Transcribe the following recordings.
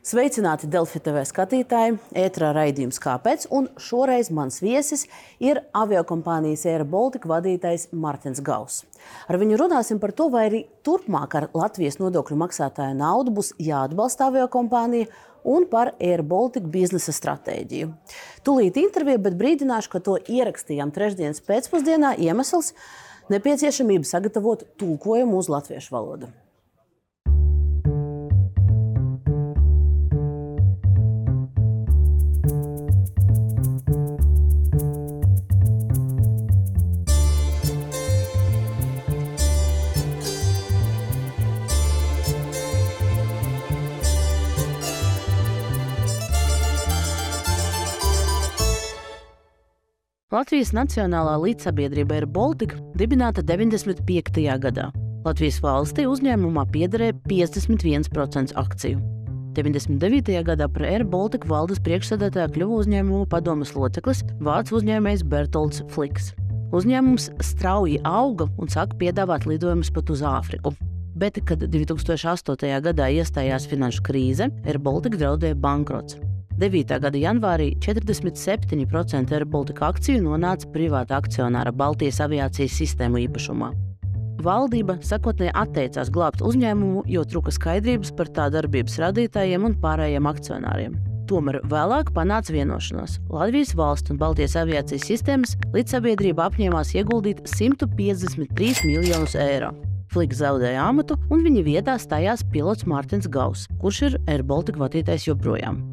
Sveicināti Delfi TV skatītāji, ētrā raidījums Kāpēc? Un šoreiz mans viesis ir aviokompānijas Air Baltica vadītājs Mārtiņš Gauss. Ar viņu runāsim par to, vai arī turpmāk ar Latvijas nodokļu maksātāju naudu būs jāatbalsta aviokompānija un par Air Baltica biznesa stratēģiju. Tūlīt intervija, bet brīdināšu, ka to ierakstījām trešdienas pēcpusdienā iemesls nepieciešamība sagatavot tulkojumu uz latviešu valodu. Latvijas Nacionālā līdzsabiedrība ir Baltika dibināta 95. gadā. Latvijas valstī uzņēmumā piederēja 51% akciju. 99. gadā par Air Baltica valdes priekšsēdētāju kļuva uzņēmuma padomas loceklis vācu uzņēmējs Bertolds Fliks. Uzņēmums strauji auga un sāka piedāvāt lidojumus pat uz Āfriku. Bet, kad 2008. gadā iestājās finanšu krīze, Air Baltica draudēja bankrots. 9. gada janvārī 47% AirBaltika akciju nonāca privāta akcionāra Baltijas aviācijas sistēmu īpašumā. Valdība sakotnēji atteicās glābt uzņēmumu, jo trūka skaidrības par tā darbības radītājiem un pārējiem akcionāriem. Tomēr vēlāk panāca vienošanos. Latvijas valsts un Baltijas aviācijas sistēmas līdzsabiedrība apņēmās ieguldīt 153 miljonus eiro. Fliks zaudēja amatu, un viņa vietā stājās pilots Mārtiņš Gauss, kurš ir AirBaltika vadītājs joprojām.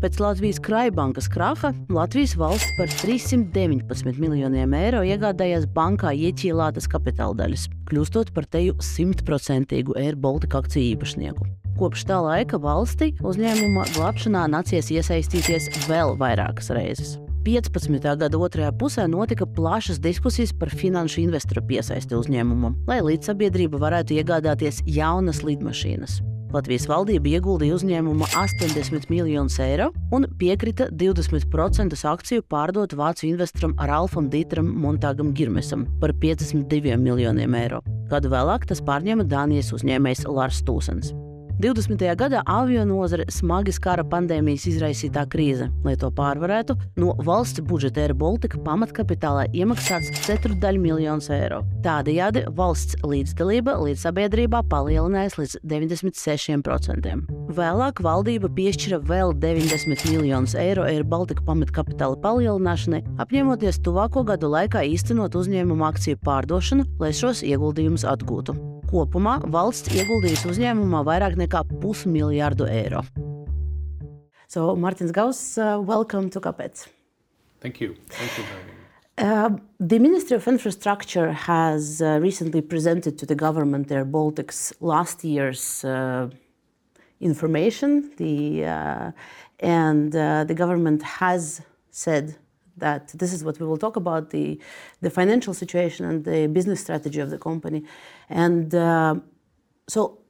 Pēc Latvijas Krājbankas kraha Latvijas valsts par 319 miljoniem eiro iegādājās bankā ieķīlātas kapitāla daļas, kļūstot par teju simtprocentīgu Air Baltica akciju īpašnieku. Kopš tā laika valstī uzņēmuma glābšanā nācies iesaistīties vēl vairākas reizes. 15. gada otrajā pusē notika plašas diskusijas par finanšu investoru piesaisti uzņēmumam, lai līdzsabiedrība varētu iegādāties jaunas lidmašīnas. Latvijas valdība ieguldīja uzņēmuma 80 miljonus eiro un piekrita 20% akciju pārdot vācu investoram Ralfam Dītram Montāgam Girmesam par 52 miljoniem eiro. Gadu vēlāk tas pārņēma Dānijas uzņēmējs Lars Tūsens. 20. gadā avio nozare smagi skara pandēmijas izraisītā krīze. Lai to pārvarētu, no valsts budžeta Air Baltica pamatkapitālā iemaksāts ceturdaļ miljonus eiro. Tādējādi valsts līdzdalība līdz sabiedrībā palielinājās līdz 96%. Vēlāk valdība piešķira vēl 90 miljonus eiro Air Baltica pamatkapitāla palielināšanai, apņemoties tuvāko gadu laikā īstenot uzņēmuma akciju pārdošanu, lai šos ieguldījumus atgūtu. Kopumā valsts ieguldījis uzņēmumā vairāk nekā pusmiljardu eiro. So, Martins Gauss, uh, welcome to Kāpēc? Thank you. Thank you very much. Uh, the Ministry of Infrastructure has uh, recently presented to the government Air Baltic's last year's uh, information, the, uh, and uh, the government has said that this is what we will talk about the, the financial situation and the business strategy of the company. And uh, so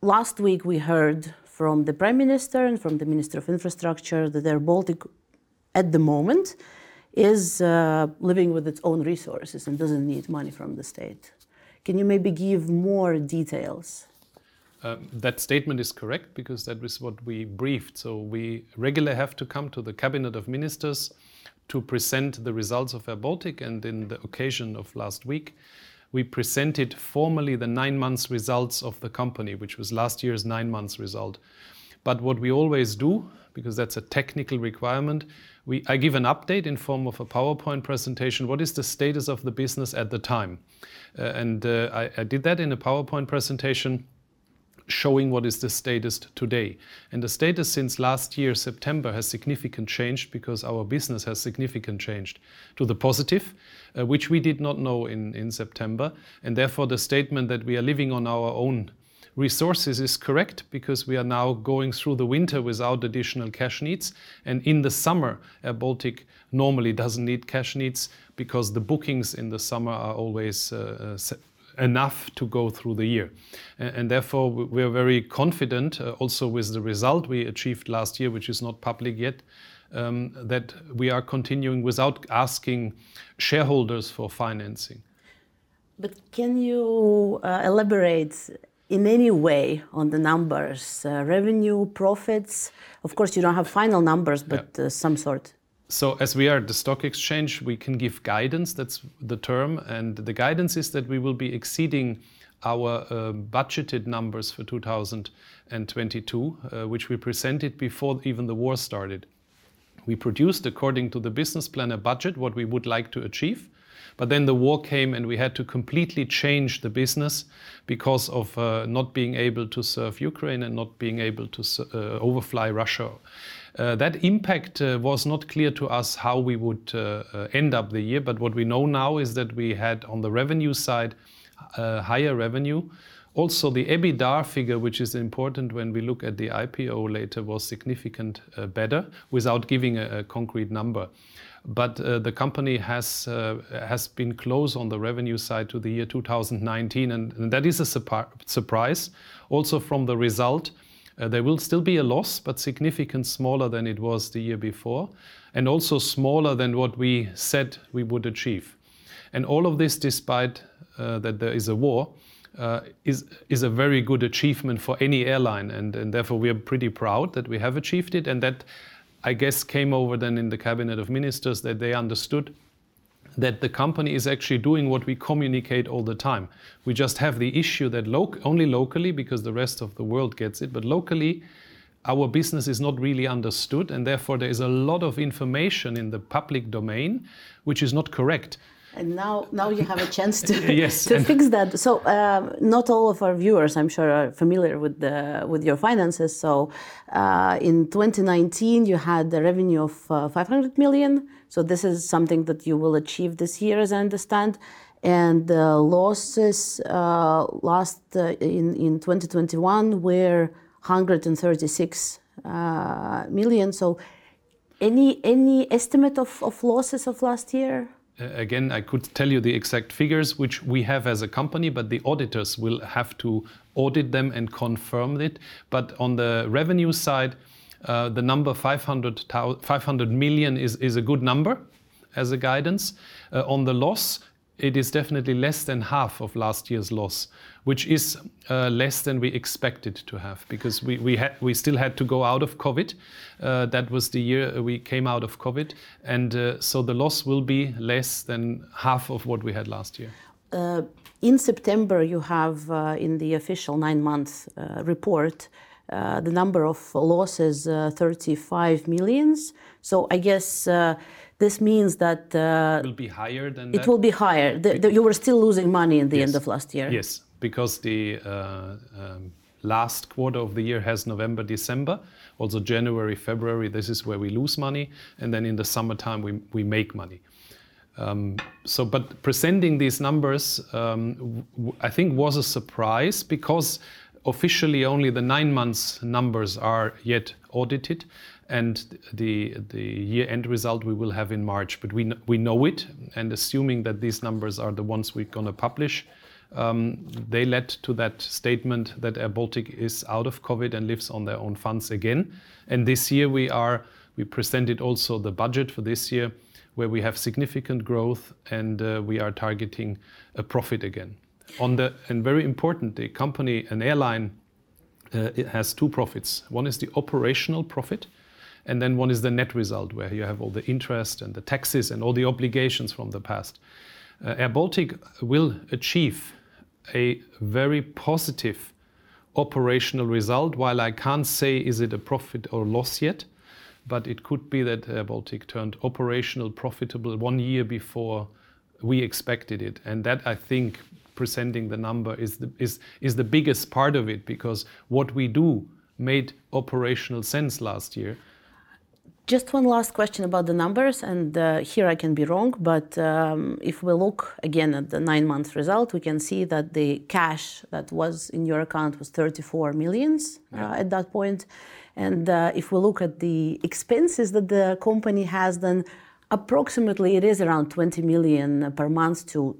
last week we heard from the Prime Minister and from the Minister of Infrastructure that Air Baltic at the moment is uh, living with its own resources and doesn't need money from the state. Can you maybe give more details? Uh, that statement is correct because that is what we briefed. So we regularly have to come to the Cabinet of Ministers to present the results of Air Baltic. And in the occasion of last week, we presented formally the nine months results of the company, which was last year's nine months result. But what we always do, because that's a technical requirement, we, I give an update in form of a PowerPoint presentation. What is the status of the business at the time? Uh, and uh, I, I did that in a PowerPoint presentation showing what is the status today. And the status since last year, September, has significantly changed because our business has significantly changed to the positive, uh, which we did not know in, in September. And therefore, the statement that we are living on our own resources is correct because we are now going through the winter without additional cash needs. And in the summer, Air Baltic normally doesn't need cash needs because the bookings in the summer are always uh, uh enough to go through the year. And therefore, we are very confident uh, also with the result we achieved last year, which is not public yet, um, that we are continuing without asking shareholders for financing. But can you uh, elaborate in any way on the numbers, uh, revenue, profits? Of course, you don't have final numbers, but some sort. So, as we are at the stock exchange, we can give guidance. That's the term. And the guidance is that we will be exceeding our uh, budgeted numbers for 2022, uh, which we presented before even the war started. We produced, according to the business plan, a budget, what we would like to achieve. But then the war came and we had to completely change the business because of uh, not being able to serve Ukraine and not being able to overfly Russia. Uh, that impact uh, was not clear to us how we would uh, end up the year, but what we know now is that we had on the revenue side higher revenue. Also, the EBITDA figure, which is important when we look at the IPO later, was significant better without giving a, concrete number. But the company has has been close on the revenue side to the year 2019, and, that is a surprise. Also from the result, there will still be a loss, but significant smaller than it was the year before, and also smaller than what we said we would achieve. And all of this, despite uh, that there is a war, uh, is, is a very good achievement for any airline. And therefore, we are pretty proud that we have achieved it. And that I guess, came over then in the cabinet of ministers that they understood that the company is actually doing what we communicate all the time. We just have the issue that lo- only locally, because the rest of the world gets it, but locally, our business is not really understood, and therefore there is a lot of information in the public domain which is not correct. And now, now you have a chance to, yes, to fix that. So, um, not all of our viewers, I'm sure, are familiar with the with your finances. So, uh, in 2019, you had a revenue of uh, 500 million. So, this is something that you will achieve this year, as I understand. And the losses uh, last uh, in in 2021 were 136 uh, million. So, any any estimate of, of losses of last year? again, I could tell you the exact figures which we have as a company, but the auditors will have to audit them and confirm it. But on the revenue side, uh, the number 500, 500 million is, is a good number as a guidance. Uh, on the loss, it is definitely less than half of last year's loss, which is uh, less than we expected to have because we, we, had, we still had to go out of COVID. Uh, that was the year we came out of COVID. And uh, so the loss will be less than half of what we had last year. Uh, in September, you have uh, in the official nine month uh, the number of losses 35 millions. So I guess this means that uh, it will be higher than it that? will be higher. The, the, you were still losing money in the yes. end of last year. Yes, because the uh, um, last quarter of the year has November, December. Also January, February. This is where we lose money, and then in the summertime we we make money. Um, so, but presenting these numbers, um, I think, was a surprise because officially only the nine months numbers are yet audited, and the the year-end result we will have in March. But we we know it, and assuming that these numbers are the ones we're going to publish, um, they led to that statement that Air Baltic is out of COVID and lives on their own funds again. And this year we are we presented also the budget for this year, where we have significant growth and uh, we are targeting a profit again. On the and very important, the company, an airline, uh, it has two profits. One is the operational profit, and then one is the net result, where you have all the interest and the taxes and all the obligations from the past. Uh, Air Baltic will achieve a very positive operational result. While I can't say is it a profit or loss yet, but it could be that Air Baltic turned operational profitable one year before we expected it. And that, I think, presenting the number is the, is, is the biggest part of it because what we do made operational sense last year. Just one last question about the numbers, and uh, here I can be wrong, but um, if we look again at the nine month result, we can see that the cash that was in your account was 34 millions uh, at that point. And uh, if we look at the expenses that the company has, then approximately it is around 20 million per month to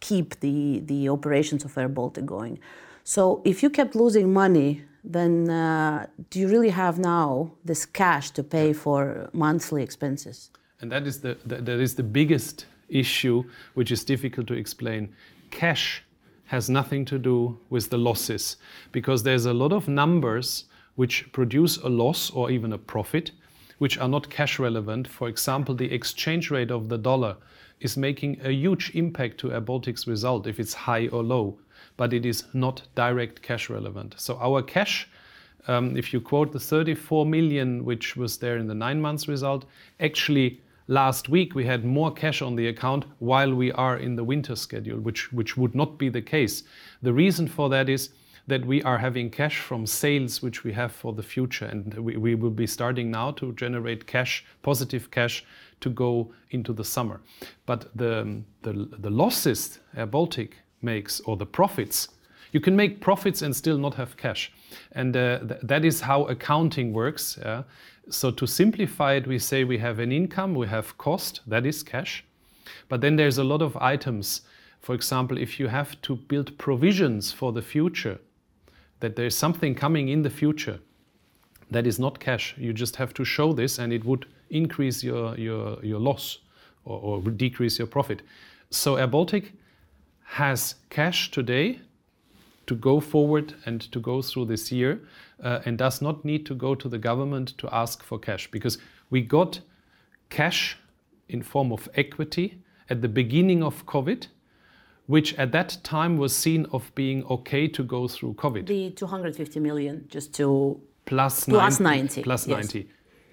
keep the, the operations of Air Baltic going. So if you kept losing money then uh, do you really have now this cash to pay for monthly expenses? And that is the, the, that is the biggest issue, which is difficult to explain. Cash has nothing to do with the losses because there's a lot of numbers which produce a loss or even a profit which are not cash relevant. For example, the exchange rate of the dollar is making a huge impact to Air Baltic's result if it's high or low, but it is not direct cash relevant. So our cash, um, if you quote the 34 million, which was there in the nine months result, actually last week we had more cash on the account while we are in the winter schedule, which, which would not be the case. The reason for that is that we are having cash from sales which we have for the future, and we, we will be starting now to generate cash, positive cash, to go into the summer. But the, the, the losses Air Baltic makes, or the profits, you can make profits and still not have cash. And uh, th that is how accounting works. So to simplify it, we say we have an income, we have cost, that is cash. But then there's a lot of items. For example, if you have to build provisions for the future, that there's something coming in the future that is not cash. You just have to show this and it would increase your, your, your loss or, or decrease your profit. So Air Baltic has cash today to go forward and to go through this year uh, and does not need to go to the government to ask for cash because we got cash in form of equity at the beginning of COVID which at that time was seen of being okay to go through COVID. The 250 million, just to plus, plus 90. 90. Plus yes. 90.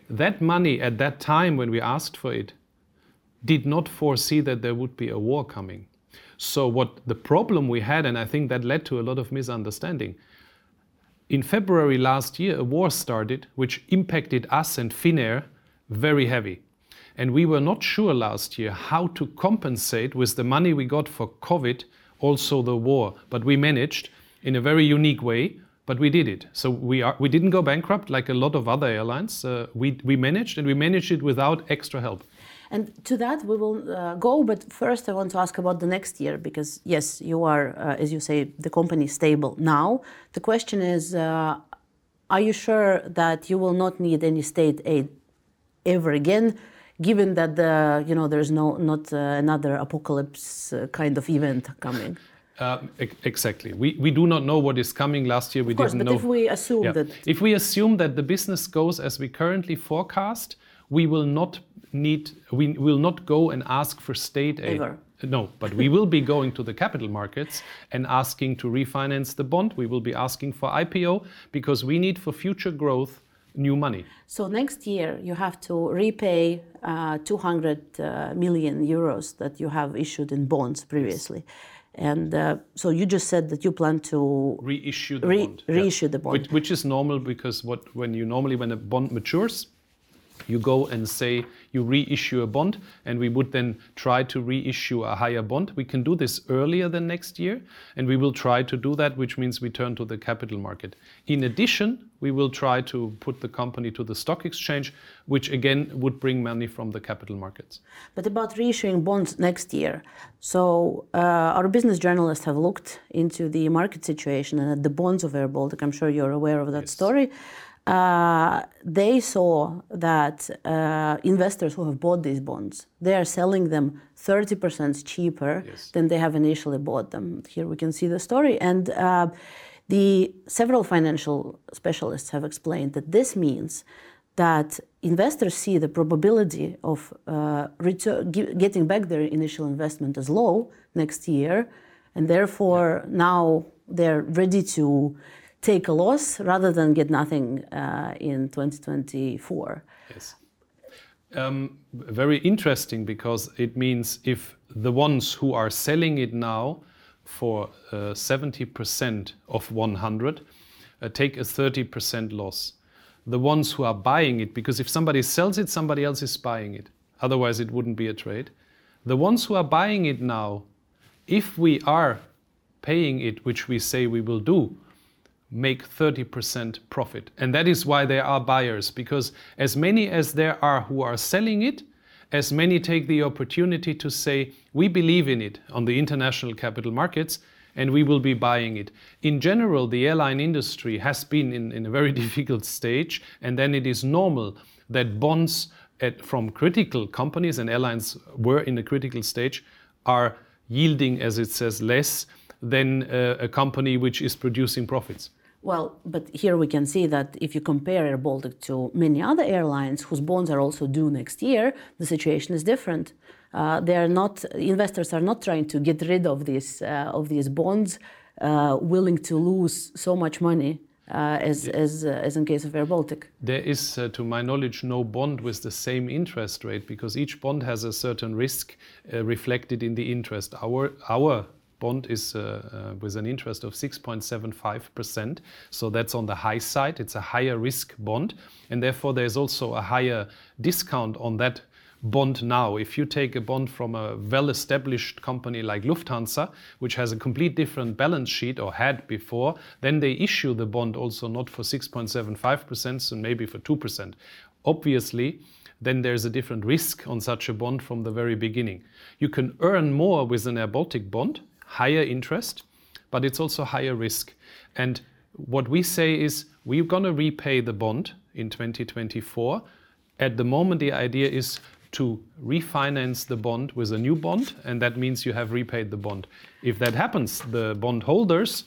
That money at that time when we asked for it did not foresee that there would be a war coming. So what the problem we had, and I think that led to a lot of misunderstanding. In February last year, a war started which impacted us and Finnair very heavy. And we were not sure last year how to compensate with the money we got for COVID, also the war. But we managed in a very unique way, but we did it. So we, are, we didn't go bankrupt like a lot of other airlines. Uh, we, we managed, and we managed it without extra help. And to that we will uh, go, but first I want to ask about the next year because yes, you are, uh, as you say, the company is stable now. The question is, uh, are you sure that you will not need any state aid ever again? given that the you know there's no not uh, another apocalypse uh, kind of event coming. Uh, exactly. We, we do not know what is coming. Last year we of course, didn't know. but know. if we assume Yeah. that If we assume that the business goes as we currently forecast, we will not need, we will not go and ask for state aid. Ever. No, but we will be going to the capital markets and asking to refinance the bond. We will be asking for IPO because we need for future growth new money. so next year you have to repay uh, 200 uh, million euros that you have issued in bonds previously. And uh, so you just said that you plan to Reissue the Re- bond. reissue the bond. Which, which is normal because what when you normally when a bond matures, you go and say you reissue a bond, and we would then try to reissue a higher bond. We can do this earlier than next year, and we will try to do that, which means we turn to the capital market. In addition, we will try to put the company to the stock exchange, which again would bring money from the capital markets. But about reissuing bonds next year. So uh, our business journalists have looked into the market situation and at the bonds of Air Baltic. I'm sure you're aware of that story. Uh, they saw that uh, investors who have bought these bonds, they are selling them 30% cheaper Yes. than they have initially bought them. Here we can see the story. And uh, the several financial specialists have explained that this means that investors see the probability of uh, retur- gi- getting back their initial investment as low next year, and therefore now they're ready to take a loss rather than get nothing uh, in 2024. Yes. Um, very interesting because it means if the ones who are selling it now for uh, 70% of 100 uh, take a 30% loss. The ones who are buying it, because if somebody sells it, somebody else is buying it. Otherwise, it wouldn't be a trade. The ones who are buying it now, if we are paying it, which we say we will do, make 30% profit. And that is why there are buyers, because as many as there are who are selling it, as many take the opportunity to say, we believe in it on the international capital markets and we will be buying it. In general, the airline industry has been in, in a very difficult stage, and then it is normal that bonds at, from critical companies and airlines were in a critical stage are yielding, as it says, less than uh, a company which is producing profits. Well, but here we can see that if you compare Air Baltic to many other airlines whose bonds are also due next year, the situation is different. Uh, they are not investors are not trying to get rid of these uh, of these bonds, uh, willing to lose so much money uh, as, as, uh, as in case of Air Baltic. There is, uh, to my knowledge, no bond with the same interest rate because each bond has a certain risk reflected in the interest. Our, our bond is uh, uh, with an interest of 6.75%. So that's on the high side. It's a higher risk bond. And therefore, there's also a higher discount on that bond now. If you take a bond from a well established company like Lufthansa, which has a complete different balance sheet or had before, then they issue the bond also not for 6.75%, so maybe for 2%. Obviously, then there's a different risk on such a bond from the very beginning. You can earn more with an Air Baltic bond higher interest, but it's also higher risk. And what we say is we're going to repay the bond in 2024. At the moment, the idea is to refinance the bond with a new bond, and that means you have repaid the bond. If that happens, the bondholders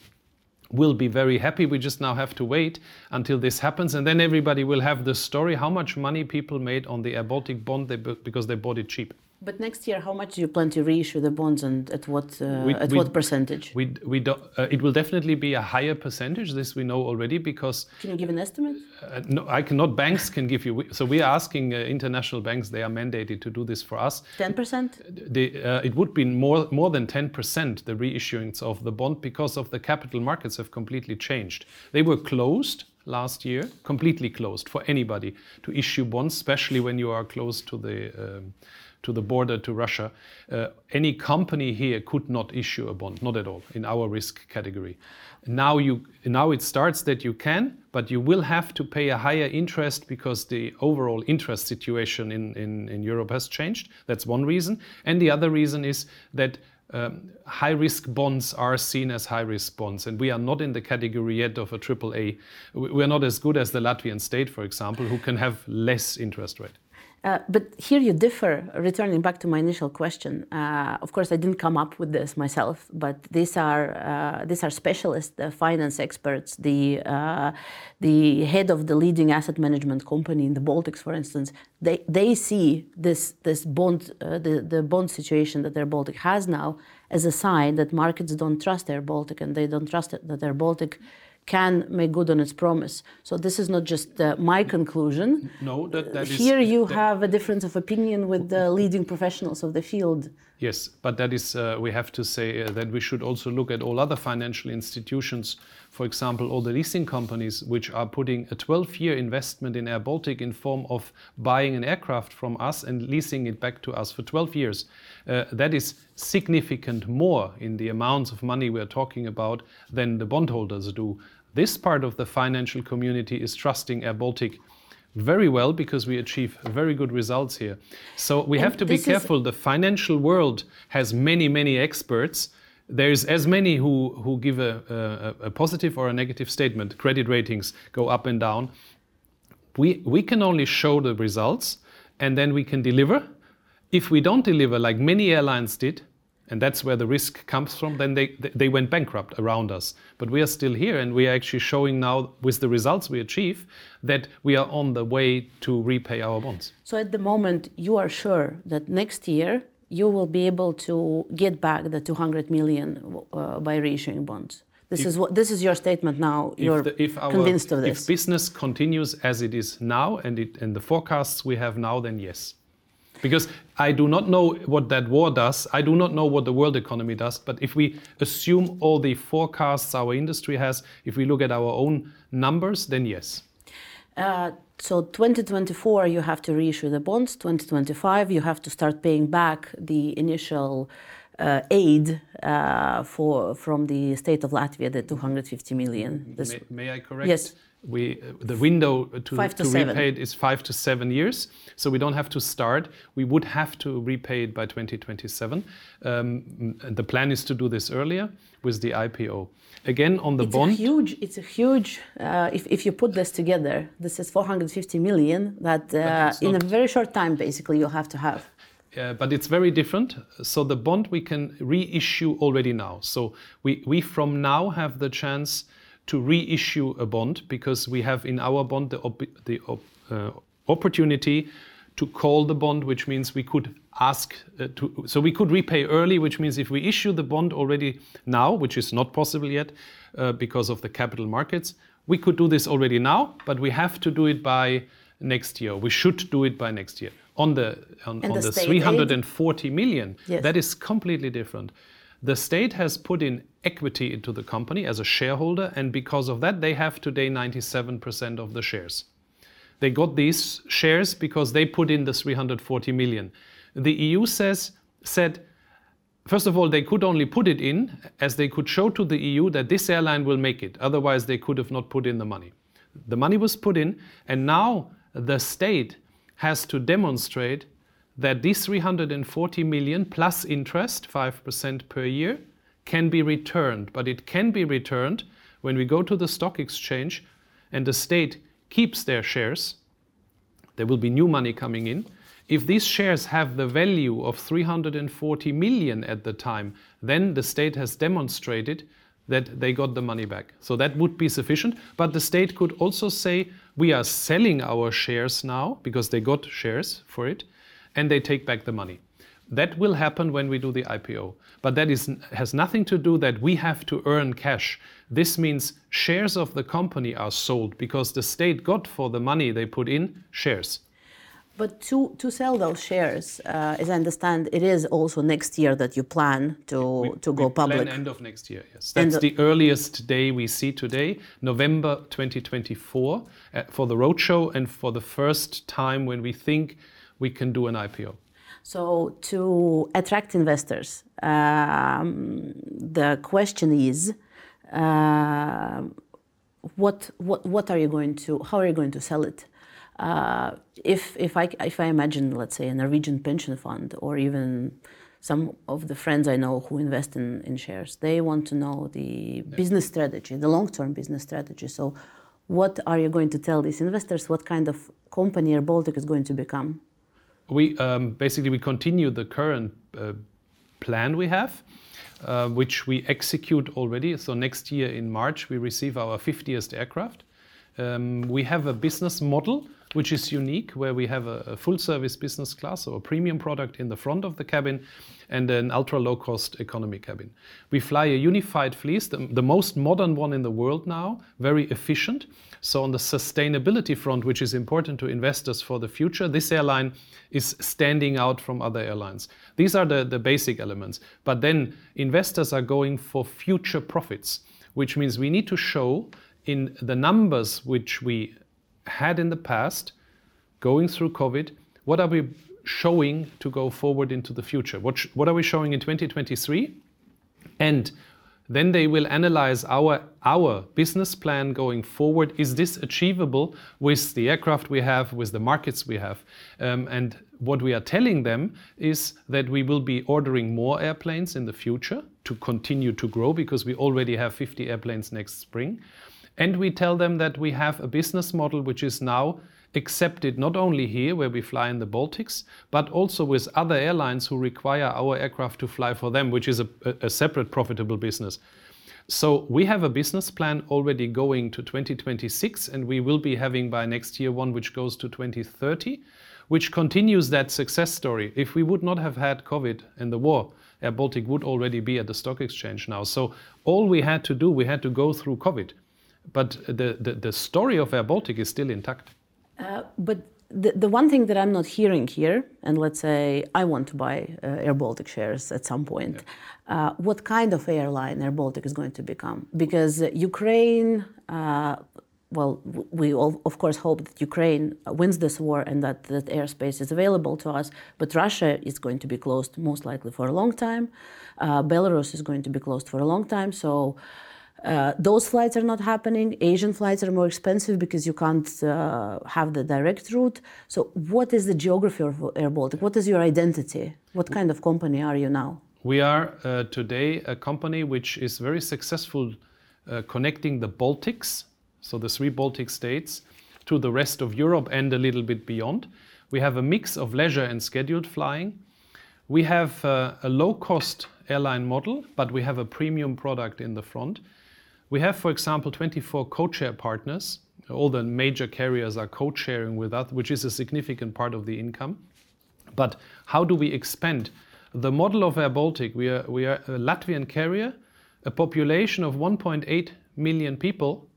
will be very happy. We just now have to wait until this happens, and then everybody will have the story how much money people made on the Baltic bond they, because they bought it cheap. But next year, how much do you plan to reissue the bonds and at what uh, we, at we, what percentage? We, we do, uh, it will definitely be a higher percentage. This we know already because. Can you give an estimate? Uh, no, I cannot. Banks can give you. So we are asking uh, international banks. They are mandated to do this for us. Ten percent. Uh, it would be more more than ten percent the reissuance of the bond because of the capital markets have completely changed. They were closed last year, completely closed for anybody to issue bonds, especially when you are close to the. Um, to the border to Russia, uh, any company here could not issue a bond, not at all, in our risk category. Now, you, now it starts that you can, but you will have to pay a higher interest because the overall interest situation in, in, in Europe has changed. That's one reason. And the other reason is that um, high risk bonds are seen as high risk bonds, and we are not in the category yet of a triple A. We're not as good as the Latvian state, for example, who can have less interest rate. Uh, but here you differ, returning back to my initial question. Uh, of course, I didn't come up with this myself, but these are, uh, these are specialists, the finance experts. The, uh, the head of the leading asset management company in the Baltics, for instance, they, they see this, this bond, the, the bond situation that Air Baltic has now as a sign that markets don't trust Air Baltic and they don't trust that Air Baltic can make good on its promise. So this is not just uh, my conclusion. No, that, that Here you that have a difference of opinion with the leading professionals of the field. Yes, but that is, uh, we have to say uh, that we should also look at all other financial institutions, for example, all the leasing companies, which are putting a 12 year investment in Air Baltic in form of buying an aircraft from us and leasing it back to us for 12 years. Uh, that is significant more in the amounts of money we're talking about than the bondholders do. This part of the financial community is trusting Air Baltic very well because we achieve very good results here. So we have to be careful. The financial world has many, many experts. There's as many who, who give a, a, a positive or a negative statement. Credit ratings go up and down. We, we can only show the results and then we can deliver. If we don't deliver, like many airlines did, and that's where the risk comes from, then they, they went bankrupt around us. But we are still here, and we are actually showing now, with the results we achieve, that we are on the way to repay our bonds. So at the moment, you are sure that next year you will be able to get back the 200 million uh, by reissuing bonds. This if, is what this is your statement now. You're the, if our, convinced of this. If business continues as it is now, and it and the forecasts we have now, then yes. Because I do not know what that war does. I do not know what the world economy does. But if we assume all the forecasts our industry has, if we look at our own numbers, then yes. Uh, so 2024, you have to reissue the bonds. 2025, you have to start paying back the initial uh, aid uh, for from the state of Latvia, the 250 million. May, may, I correct? Yes we the window to, to, to repay it is five to seven years. So we don't have to start. We would have to repay it by 2027. Um, the plan is to do this earlier with the IPO. Again, on the it's bond. A huge, it's a huge. Uh, if, if you put this together, this is 450 million that uh, in a very short time, basically, you'll have to have. Uh, but it's very different. So the bond we can reissue already now. So we, we from now have the chance to reissue a bond because we have in our bond the, op- the op- uh, opportunity to call the bond, which means we could ask uh, to, so we could repay early, which means if we issue the bond already now, which is not possible yet uh, because of the capital markets, we could do this already now, but we have to do it by next year. We should do it by next year. On the on, on the the state 340 million, Yes. that is completely different. The state has put in equity into the company as a shareholder, and because of that, they have today 97% of the shares. They got these shares because they put in the 340 million. The EU says said first of all they could only put it in as they could show to the EU that this airline will make it. Otherwise they could have not put in the money. The money was put in and now the state has to demonstrate that these 340 million plus interest 5% per year can be returned, but it can be returned when we go to the stock exchange and the state keeps their shares there will be new money coming in. If these shares have the value of 340 million at the time, then the state has demonstrated that they got the money back. So that would be sufficient. But the state could also say, we are selling our shares now because they got shares for it, and they take back the money. That will happen when we do the IPO. But that is, has nothing to do that we have to earn cash. This means shares of the company are sold because the state got for the money they put in shares. But to, to sell those shares, uh, as I understand, it is also next year that you plan to, to go We plan public. end of next year, yes. That's the earliest day we see today, November 2024, uh, for the roadshow and for the first time when we think we can do an IPO. So, to attract investors, um, the question is, uh, what, what, what are you going to, how are you going to sell it? Uh, if, if, I, if I imagine, let's say, a Norwegian pension fund or even some of the friends I know who invest in, in shares, they want to know the business strategy, the long term business strategy. So, what are you going to tell these investors? What kind of company Air Baltic is going to become? We um, basically we continue the current uh, plan we have, uh, which we execute already. So next year in March we receive our 50th aircraft. Um, we have a business model which is unique, where we have a, a full-service business class, so a premium product in the front of the cabin, and an ultra-low-cost economy cabin. We fly a unified fleet, the, the most modern one in the world now, very efficient. So on the sustainability front, which is important to investors for the future, this airline is standing out from other airlines. These are the, the basic elements. But then investors are going for future profits, which means we need to show in the numbers which we had in the past, going through COVID, what are we showing to go forward into the future? What, sh- what are we showing in 2023? And then they will analyze our, our business plan going forward. Is this achievable with the aircraft we have, with the markets we have? Um, and what we are telling them is that we will be ordering more airplanes in the future to continue to grow because we already have 50 airplanes next spring. And we tell them that we have a business model which is now accepted not only here where we fly in the Baltics, but also with other airlines who require our aircraft to fly for them, which is a, a- separate profitable business. So we have a business plan already going to 2026, and we will be having by next year one which goes to 2030, which continues that success story. If we would not have had COVID and the war, Air Baltic would already be at the stock exchange now. So all we had to do, we had to go through COVID. But the, the, the story of Air Baltic is still intact. Uh, but the, the one thing that I'm not hearing here, and let's say I want to buy uh, Air Baltic shares at some point, uh, what kind of airline Air Baltic is going to become? Because Ukraine, uh, well, we all, of course hope that Ukraine wins this war and that that airspace is available to us, but Russia is going to be closed most likely for a long time. Uh, Belarus is going to be closed for a long time. So uh, those flights are not happening. Asian flights are more expensive because you can't uh, have the direct route. So, what is the geography of Air Baltic? What is your identity? What kind of company are you now? We are uh, today a company which is very successful uh, connecting the Baltics, so the three Baltic states, to the rest of Europe and a little bit beyond. We have a mix of leisure and scheduled flying. We have uh, a low cost airline model, but we have a premium product in the front. We have, for example, 24 codeshare partners. All the major carriers are code sharing with us, which is a significant part of the income. But how do we expand? The model of Air Baltic, we are, we are a Latvian carrier, a population of 1.8 million people,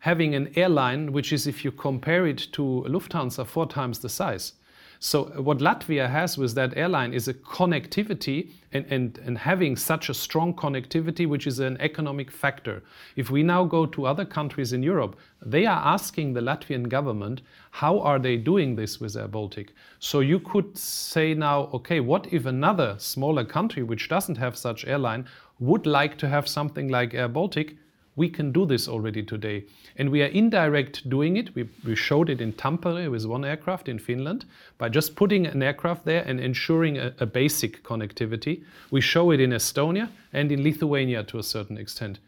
having an airline which is, if you compare it to Lufthansa, four times the size. So what Latvia has with that airline is a connectivity and, and, and having such a strong connectivity, which is an economic factor. If we now go to other countries in Europe, they are asking the Latvian government, how are they doing this with Air Baltic? So you could say now, okay, what if another smaller country which doesn't have such airline would like to have something like Air Baltic? We can do this already today. And we are indirect doing it. We, we showed it in Tampere with one aircraft in Finland by just putting an aircraft there and ensuring a, a basic connectivity. We show it in Estonia and in Lithuania to a certain extent.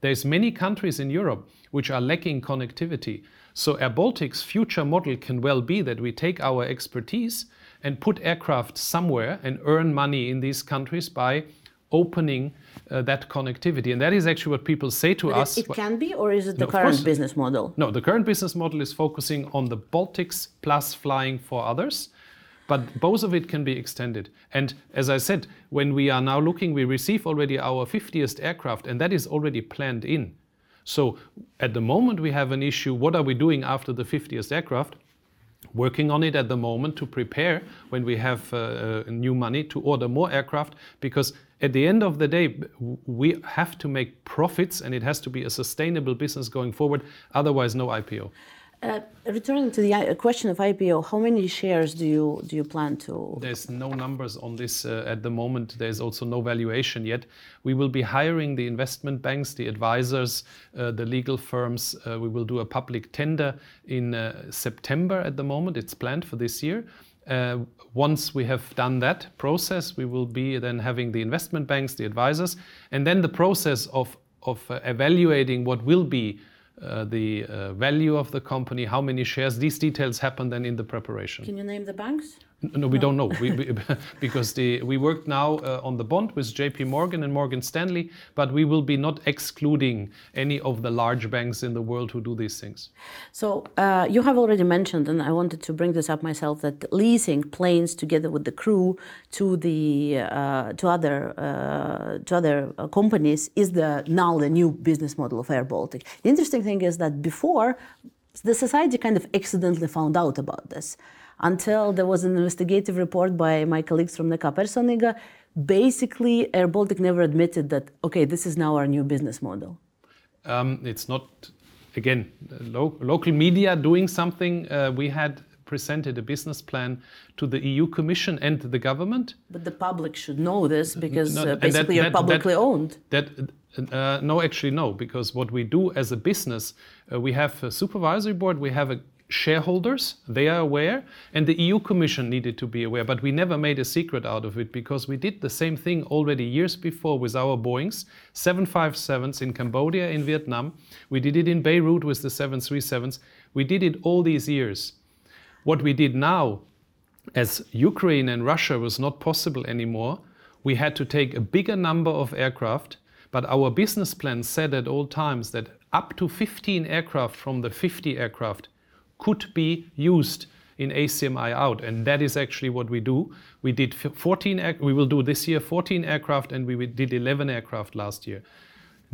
There's many countries in Europe which are lacking connectivity. So Air Baltic's future model can well be that we take our expertise and put aircraft somewhere and earn money in these countries by opening uh, that connectivity. And that is actually what people say to but us. It, it can be, or is it the no, current business model? No, the current business model is focusing on the Baltics plus flying for others. But both of it can be extended. And as I said, when we are now looking, we receive already our 50th aircraft, and that is already planned in. So at the moment, we have an issue what are we doing after the 50th aircraft? working on it at the moment to prepare when we have uh, uh, new money to order more aircraft because at the end of the day we have to make profits and it has to be a sustainable business going forward otherwise no IPO uh, returning to the uh, question of IPO, how many shares do you do you plan to? There's no numbers on this uh, at the moment. There's also no valuation yet. We will be hiring the investment banks, the advisors, uh, the legal firms. Uh, we will do a public tender in uh, September. At the moment, it's planned for this year. Once we have done that process, we will be then having the investment banks, the advisors, and then the process of of evaluating what will be uh, the uh, value of the company, how many shares. These details happen then in the preparation. Can you name the banks? No, we don't know we, we, because the, we work now uh, on the bond with JP Morgan and Morgan Stanley, but we will be not excluding any of the large banks in the world who do these things. So uh, you have already mentioned, and I wanted to bring this up myself, that leasing planes together with the crew to the uh, to other uh, to other uh, companies is the now the new business model of Air Baltic. The interesting thing is that before the society kind of accidentally found out about this until there was an investigative report by my colleagues from Nekā Personīgā. Basically, Air Baltic never admitted that, okay, this is now our new business model. Um, it's not, again, lo local media doing something. Uh, we had presented a business plan to the EU Commission and the government. But the public should know this because no, uh, basically that, you're publicly that, owned. That, uh, no, actually, no, because what we do as a business, uh, we have a supervisory board, we have a shareholders, they are aware, and the EU Commission needed to be aware. But we never made a secret out of it because we did the same thing already years before with our Boeings, 757s in Cambodia, in Vietnam. We did it in Beirut with the 737s. We did it all these years. What we did now, as Ukraine and Russia was not possible anymore, we had to take a bigger number of aircraft. But our business plan said at all times that up to 15 aircraft from the 50 aircraft could be used in ACMI out. And that is actually what we do. We did 14, we will do this year 14 aircraft and we did 11 aircraft last year.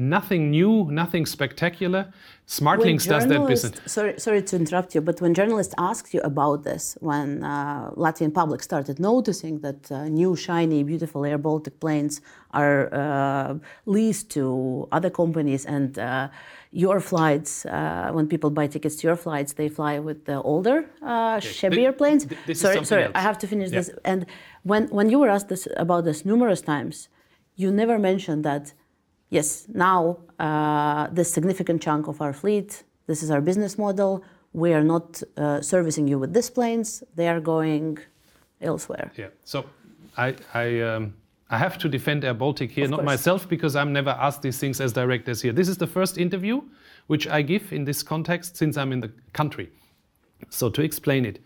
Nothing new, nothing spectacular. SmartLynx does that business. Sorry, sorry to interrupt you, but when journalists asked you about this, when uh, Latvian public started noticing that uh, new, shiny, beautiful Air Baltic planes are uh, leased to other companies and uh, your flights, uh, when people buy tickets to your flights, they fly with the older, uh, yes. shabbier planes. sorry, sorry, else. I have to finish yeah. this. And when, when you were asked this, about this numerous times, you never mentioned that, yes, now uh, this significant chunk of our fleet, this is our business model. We are not uh, servicing you with these planes. They are going elsewhere. Yeah. So I, I um I have to defend Air Baltic here, not myself, because I'm never asked these things as direct as here. This is the first interview which I give in this context since I'm in the country. So to explain it,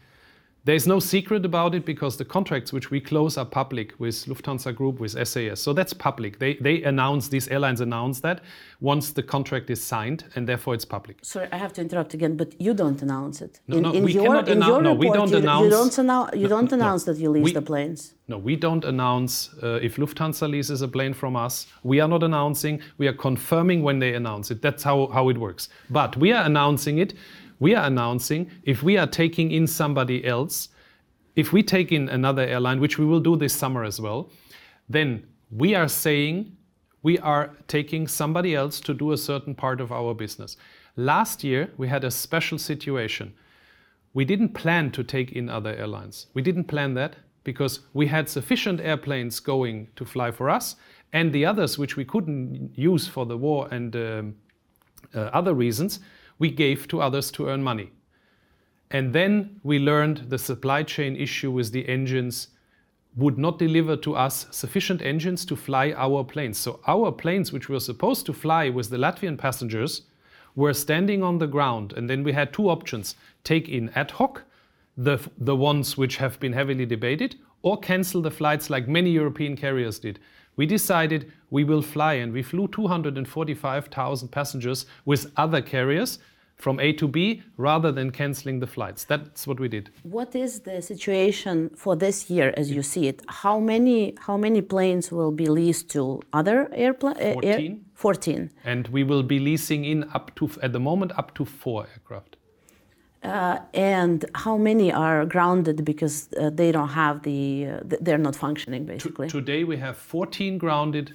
There's no secret about it because the contracts which we close are public with Lufthansa Group, with SAS. So that's public. They, they announce, these airlines announce that once the contract is signed, and therefore it's public. Sorry, I have to interrupt again, but you don't announce it. No, no, we cannot in annou- your no, we don't you, announce- You don't, annou- you No, don't no, no. announce that you lease We- the planes. No, we don't announce uh, if Lufthansa leases a plane from us. We are not announcing. We are confirming when they announce it. That's how, how it works. But we are announcing it. We are announcing if we are taking in somebody else, if we take in another airline, which we will do this summer as well, then we are saying we are taking somebody else to do a certain part of our business. Last year, we had a special situation. We didn't plan to take in other airlines. We didn't plan that because we had sufficient airplanes going to fly for us, and the others, which we couldn't use for the war and um, uh, other reasons, we gave to others to earn money. And then we learned the supply chain issue with the engines would not deliver to us sufficient engines to fly our planes. So our planes, which were supposed to fly with the Latvian passengers, were standing on the ground. And then we had two options take in ad hoc, the, the ones which have been heavily debated, or cancel the flights like many European carriers did. We decided we will fly, and we flew 245,000 passengers with other carriers from A to B rather than canceling the flights. That's what we did. What is the situation for this year as you see it? How many how many planes will be leased to other airplanes? 14. 14. And we will be leasing in up to, at the moment, up to four aircraft. Uh, and how many are grounded because uh, they don't have the uh, they're not functioning basically. Today we have 14 grounded.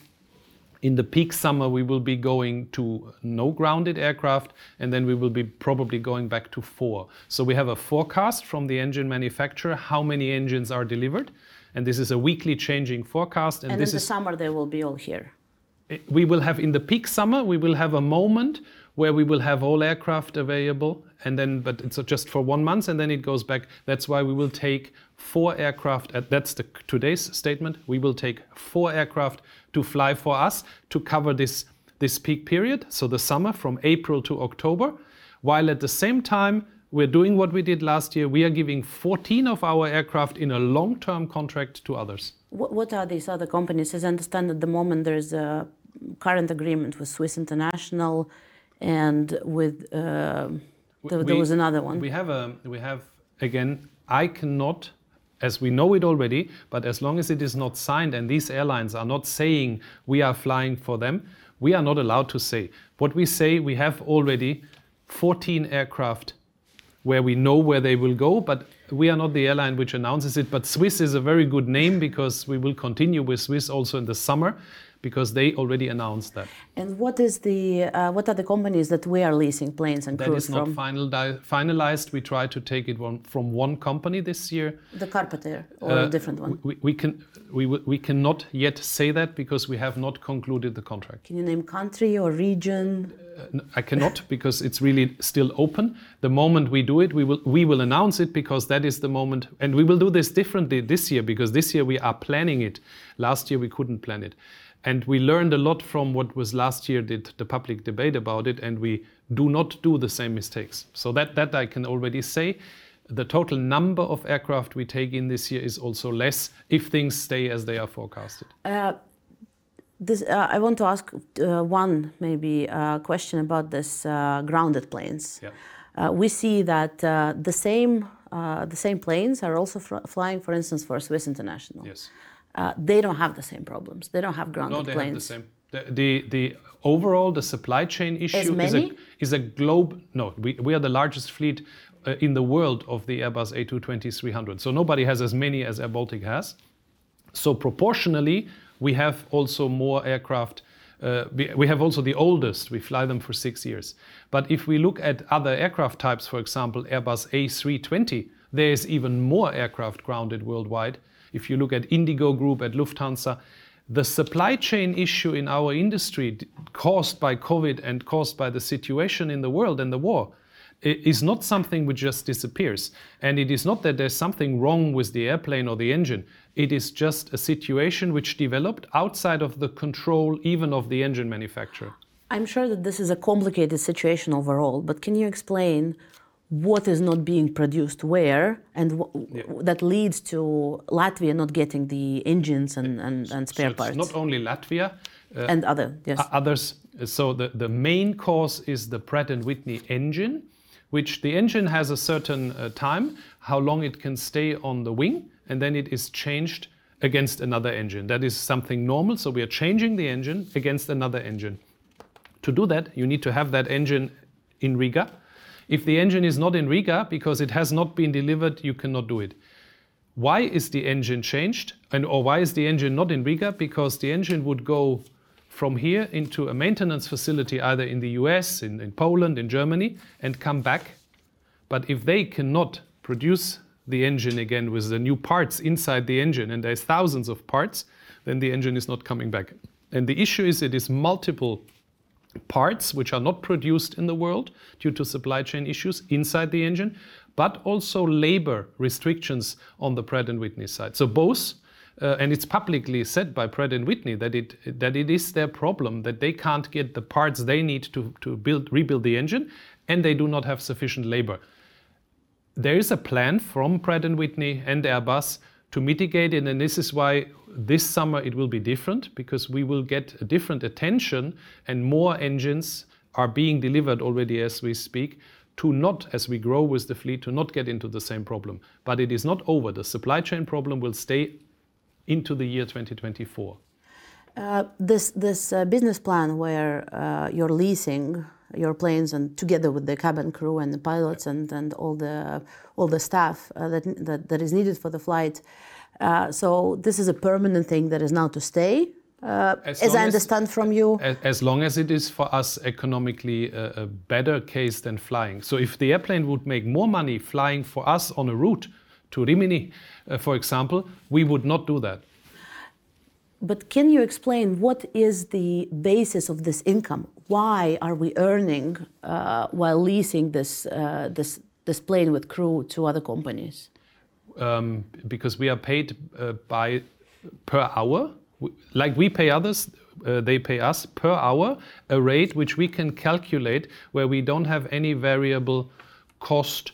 In the peak summer, we will be going to no grounded aircraft, and then we will be probably going back to four. So we have a forecast from the engine manufacturer how many engines are delivered, and this is a weekly changing forecast. And, and in the is summer they will be all here. we will have in the peak summer we will have a moment where we will have all aircraft available and then but it's just for one month and then it goes back. That's why we will take four aircraft at that's the today's statement. We will take four aircraft to fly for us to cover this this peak period so the summer from april to october while at the same time we're doing what we did last year. We are giving 14 of our aircraft in a long-term contract to others. What, are these other companies? As I understand, at the moment there's a current agreement with Swiss International, and with uh, there, there was another one. We have a we have again. I cannot, as we know it already, but as long as it is not signed and these airlines are not saying we are flying for them, we are not allowed to say. What we say, we have already 14 aircraft where we know where they will go, but we are not the airline which announces it. But Swiss is a very good name because we will continue with Swiss also in the summer because they already announced that. and what is the uh, what are the companies that we are leasing planes and That crews is not from? final, finalized. We try to take it one, from one company this year. The Carpatair or Uh, a different one? We, we can we, we cannot yet say that because we have not concluded the contract. Can you name country or region? Uh, I cannot because it's really still open. The moment we do it, we will we will announce it because that is the moment, and we will do this differently this year because this year we are planning it. Last year we couldn't plan it, and we learned a lot from what was last year did the public debate about it, and we do not do the same mistakes. So that that I can already say. The total number of aircraft we take in this year is also less if things stay as they are forecasted. Uh, this, uh, I want to ask uh, one maybe uh, question about this uh, grounded planes. Yeah. Uh, we see that uh, the same uh, the same planes are also fr- flying, for instance, for Swiss International. Yes. Uh, they don't have the same problems. They don't have grounded No, they planes. have the same. The, the, the overall, the supply chain issue is a, is a globe. No, we, we are the largest fleet uh, in the world of the Airbus A220-300. So nobody has as many as Air Baltic has. So proportionally, we have also more aircraft. Uh, we, we have also the oldest. We fly them for six years. But if we look at other aircraft types, for example, Airbus A320, there is even more aircraft grounded worldwide. If you look at Indigo Group, at Lufthansa, the supply chain issue in our industry caused by COVID and caused by the situation in the world and the war is not something which just disappears. And it is not that there's something wrong with the airplane or the engine. It is just a situation which developed outside of the control even of the engine manufacturer. I'm sure that this is a complicated situation overall, but can you explain what is not being produced where, and w- Yeah. that leads to Latvia not getting the engines and, and, and spare so it's parts not only Latvia, and other. Yes. Others. So the, the main cause is the Pratt and Whitney engine, which the engine has a certain uh, time, how long it can stay on the wing, and then it is changed against another engine. That is something normal. So we are changing the engine against another engine. To do that, you need to have that engine in Riga. If the engine is not in Riga because it has not been delivered, you cannot do it. Why is the engine changed? And or why is the engine not in Riga? Because the engine would go from here into a maintenance facility either in the US, in, in Poland, in Germany, and come back. But if they cannot produce the engine again with the new parts inside the engine, and there's thousands of parts, then the engine is not coming back. And the issue is it is multiple parts which are not produced in the world due to supply chain issues inside the engine, but also labor restrictions on the Pratt and Whitney side. So both, uh, and it's publicly said by Pratt and Whitney that it that it is their problem that they can't get the parts they need to to build rebuild the engine, and they do not have sufficient labor. There is a plan from Pratt and Whitney and Airbus to mitigate it, and this is why this summer it will be different because we will get a different attention and more engines are being delivered already as we speak to not, as we grow with the fleet, to not get into the same problem. But it is not over. The supply chain problem will stay into the year 2024. Uh, this this uh, business plan where uh, you're leasing your planes and together with the cabin crew and the pilots and, and all the all the staff uh, that, that that is needed for the flight. Uh, so this is a permanent thing that is now to stay, uh, As as, I as- understand from you. As, as long as it is for us economically a, a better case than flying. So if the airplane would make more money flying for us on a route to Rimini, uh, for example, we would not do that. But can you explain what is the basis of this income? Why are we earning uh, while leasing this uh, this this plane with crew to other companies? um, because we are paid uh, by per hour. Like we pay others, uh, they pay us per hour a rate which we can calculate where we don't have any variable cost.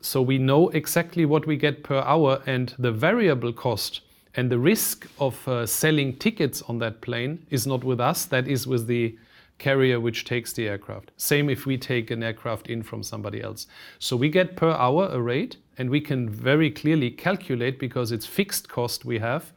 So we know exactly what we get per hour, and the variable cost and the risk of uh, selling tickets on that plane is not with us. That is with the carrier which takes the aircraft. Same if we take an aircraft in from somebody else. So we get per hour a rate, and we can very clearly calculate because it's fixed cost we have.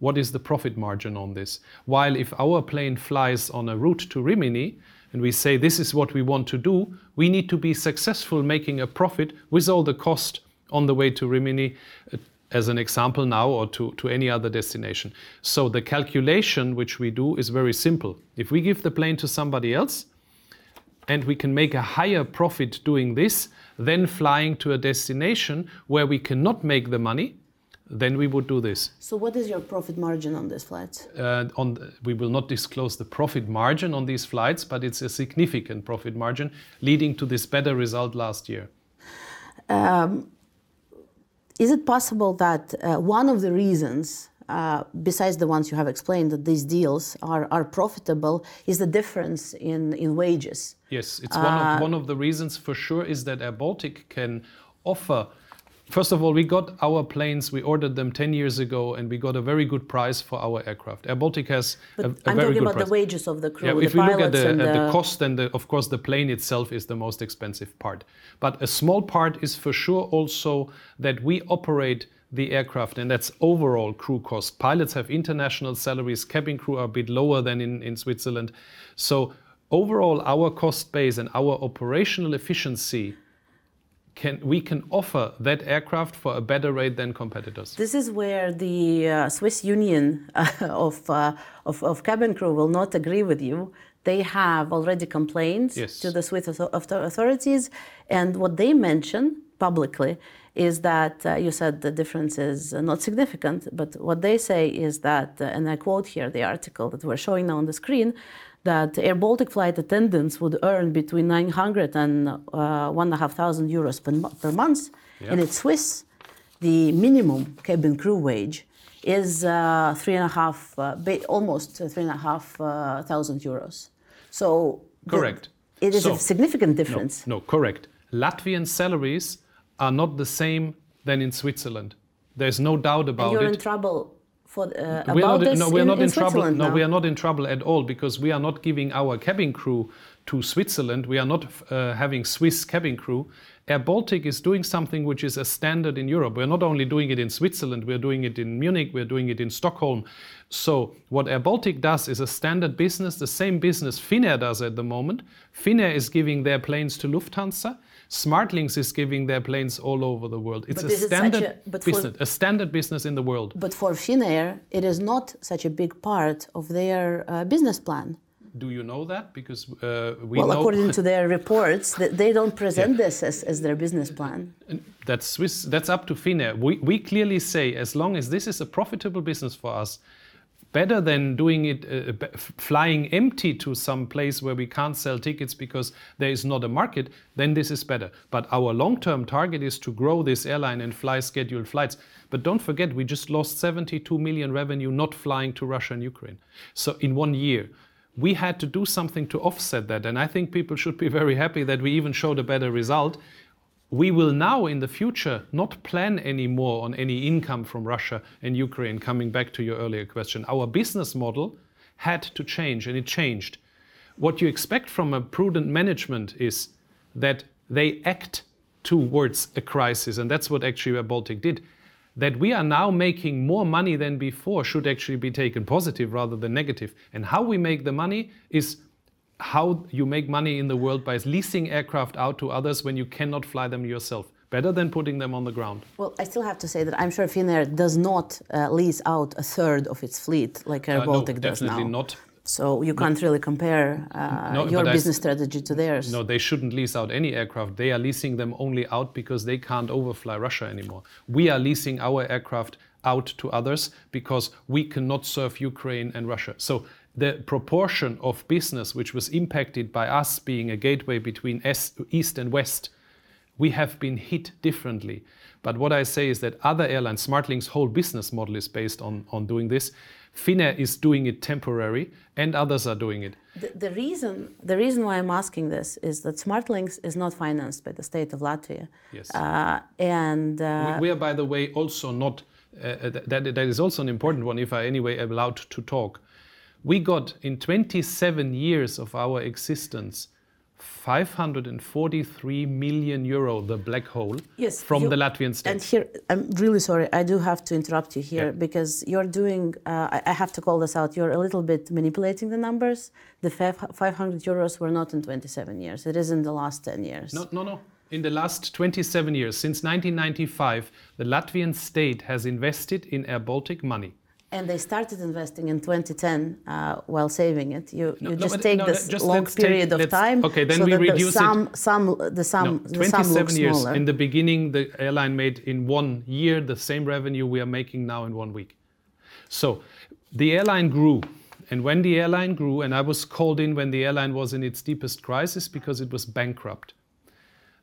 What is the profit margin on this? While if our plane flies on a route to Rimini and we say this is what we want to do, we need to be successful making a profit with all the cost on the way to Rimini, uh, as an example now, or to, to any other destination. So the calculation which we do is very simple. If we give the plane to somebody else, and we can make a higher profit doing this than flying to a destination where we cannot make the money, then we would do this. So what is your profit margin on this flight? Uh, on the- we will not disclose the profit margin on these flights, but it's a significant profit margin, leading to this better result last year. Is it possible that uh, one of the reasons, uh, besides the ones you have explained, that these deals are, are profitable is the difference in, in wages? Yes, it's one of one of the reasons for sure is that Air Baltic can offer. First of all, we got our planes. We ordered them 10 years ago, and we got a very good price for our aircraft. Air Baltic has But a, a I'm very talking good about price. the wages of the crew, Yeah, the if we look at the, at the the- cost, then the, of course the plane itself is the most expensive part. But a small part is for sure also that we operate the aircraft, and that's overall crew cost. Pilots have international salaries, cabin crew are a bit lower than in, in Switzerland. So overall, our cost base and our operational efficiency can we can offer that aircraft for a better rate than competitors. This is where the uh, Swiss Union of, uh, of, of cabin crew will not agree with you. They have already complained Yes. to the Swiss author- author- authorities, and what they mention publicly is that uh, you said the difference is uh, not significant, but what they say is that, uh, and I quote here the article that we're showing now on the screen, that Air Baltic flight attendants would earn between 900 and uh, 1,500 euros per, per month, and Yeah. it's Swiss the minimum cabin crew wage is uh, three and a half, uh, ba- almost three and a half uh, thousand euros. So the- Correct. it is So- a significant difference. no, correct. Latvian salaries are not the same than in Switzerland. There's no doubt about and you're it. in trouble for uh, about not, this no, we are in, not in, trouble. Switzerland No, now. we are not in trouble at all because we are not giving our cabin crew to Switzerland. We are not uh, having Swiss cabin crew. Air Baltic is doing something which is a standard in Europe. We're not only doing it in Switzerland, we're doing it in Munich, we're doing it in Stockholm. So, what Air Baltic does is a standard business, the same business Finnair does at the moment. Finnair is giving their planes to Lufthansa. SmartLynx is giving their planes all over the world. It's But a is it such standard a- but for- business, a standard business in the world. But for Finnair, it is not such a big part of their uh, business plan. Do you know that? Because uh, we well, know according to their reports, they don't present this as, as their business plan. that's Swiss. That's up to Finnair. We we clearly say as long as this is a profitable business for us, better than doing it uh, flying empty to some place where we can't sell tickets because there is not a market, then this is better. But our long-term target is to grow this airline and fly scheduled flights. But don't forget, we just lost 72 million revenue not flying to Russia and Ukraine. So in one year. We had to do something to offset that, and I think people should be very happy that we even showed a better result. We will now, in the future, not plan anymore on any income from Russia and Ukraine, coming back to your earlier question. Our business model had to change, and it changed. What you expect from a prudent management is that they act towards a crisis, and that's what actually Baltic did. That we are now making more money than before should actually be taken positive rather than negative. And how we make the money is how you make money in the world by leasing aircraft out to others when you cannot fly them yourself. Better than putting them on the ground. Well, I still have to say that I'm sure Finnair does not uh, lease out a third of its fleet like Air Uh, no, Baltic does definitely now. not. So you can't really compare uh, No, your but I business strategy to theirs. No, they shouldn't lease out any aircraft. They are leasing them only out because they can't overfly Russia anymore. We are leasing our aircraft out to others because we cannot serve Ukraine and Russia. So the proportion of business which was impacted by us being a gateway between East and West, we have been hit differently. But what I say is that other airlines, SmartLynx's whole business model is based on, on doing this. Finnair is doing it temporary, and others are doing it. The, the reason the reason why I'm asking this is that SmartLynx is not financed by the state of Latvia. Yes. Uh, and uh, we, we are, by the way, also not. Uh, that, that is also an important one. If I anyway am allowed to talk, we got in 27 years of our existence 543 million euro, the black hole, Yes, from you- the Latvian state. And here, I'm really sorry, I do have to interrupt you here Yeah. because you're doing, uh, I, I have to call this out, you're a little bit manipulating the numbers. The 500 euros were not in 27 years, it is in the last 10 years. No, no, no. In the last 27 years, since 1995, the Latvian state has invested in Air Baltic money. And they started investing in 2010 uh, while saving it. You, No, you no, just but- take no, this just long let's take- period of time. okay, then so we that reduce the it- sum, sum, the sum, No, the sum 27 looks years. smaller. In the beginning, the airline made in one year the same revenue we are making now in one week. So the airline grew. And when the airline grew, and I was called in when the airline was in its deepest crisis because it was bankrupt.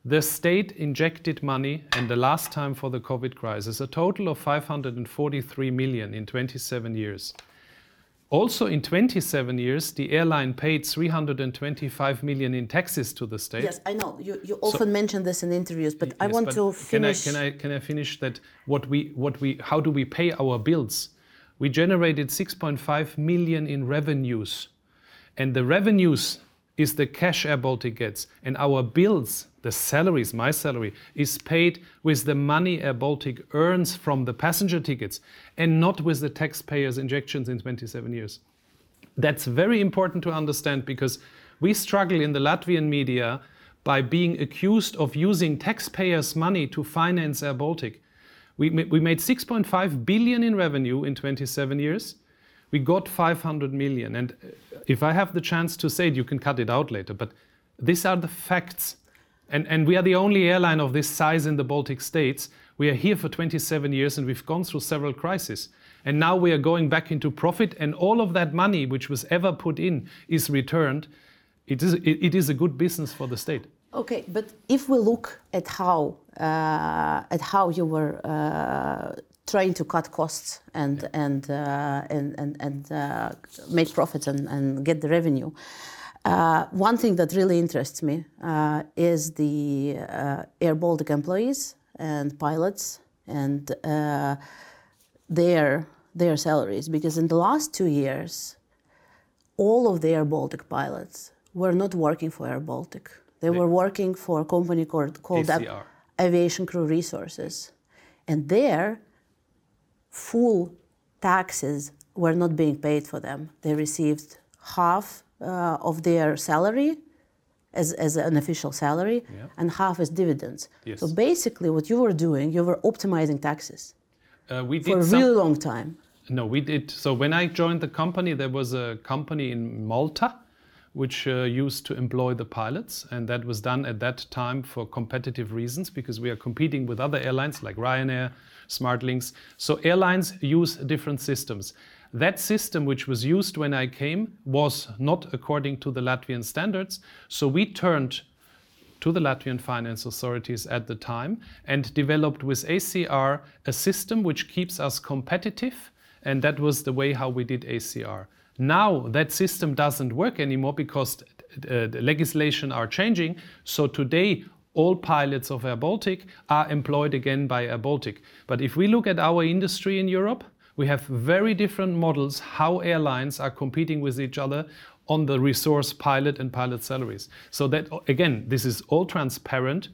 The state injected money, and the last time for the COVID crisis, a total of 543 million in 27 years. Also, in 27 years, the airline paid 325 million in taxes to the state. Yes, I know. You, you often mention this in interviews, but I want but to can I, finish. can I can I finish that? What we what we how do we pay our bills? We generated 6.5 million in revenues, and the revenues is the cash Air Baltic gets, and our bills, the salaries, my salary, is paid with the money Air Baltic earns from the passenger tickets, and not with the taxpayers' injections in 27 years. That's very important to understand because we struggle in the Latvian media by being accused of using taxpayers' money to finance Air Baltic. We, we made 6.5 billion in revenue in 27 years. We got 500 million. And if I have the chance to say it, you can cut it out later, but these are the facts. And, and we are the only airline of this size in the Baltic states. We are here for 27 years and we've gone through several crises. And now we are going back into profit, and all of that money which was ever put in is returned. It is, it, it is a good business for the state. Okay, but if we look at how uh, at how you were uh, trying to cut costs and and uh, and and, and uh, make profits and, and get the revenue, Uh, one thing that really interests me uh, is the uh, Air Baltic employees and pilots and uh, their their salaries because in the last two years, all of the Air Baltic pilots were not working for Air Baltic. They, they were working for a company called, called Aviation Crew Resources, and their full taxes were not being paid for them. They received half uh, of their salary as, as an official salary yeah. and half as dividends. Yes. So basically, what you were doing, you were optimizing taxes uh, we did for a some, really long time. No, we did. So when I joined the company, there was a company in Malta which uh, used to employ the pilots, and that was done at that time for competitive reasons because we are competing with other airlines like Ryanair, SmartLynx. So airlines use different systems. That system, which was used when I came, was not according to the Latvian standards. So we turned to the Latvian finance authorities at the time and developed with ACR a system which keeps us competitive. And that was the way how we did ACR. Now that system doesn't work anymore because uh, the legislation are changing. So today, all pilots of Air Baltic are employed again by Air Baltic. But if we look at our industry in Europe, we have very different models how airlines are competing with each other on the resource pilot and pilot salaries. So that again, this is all transparent,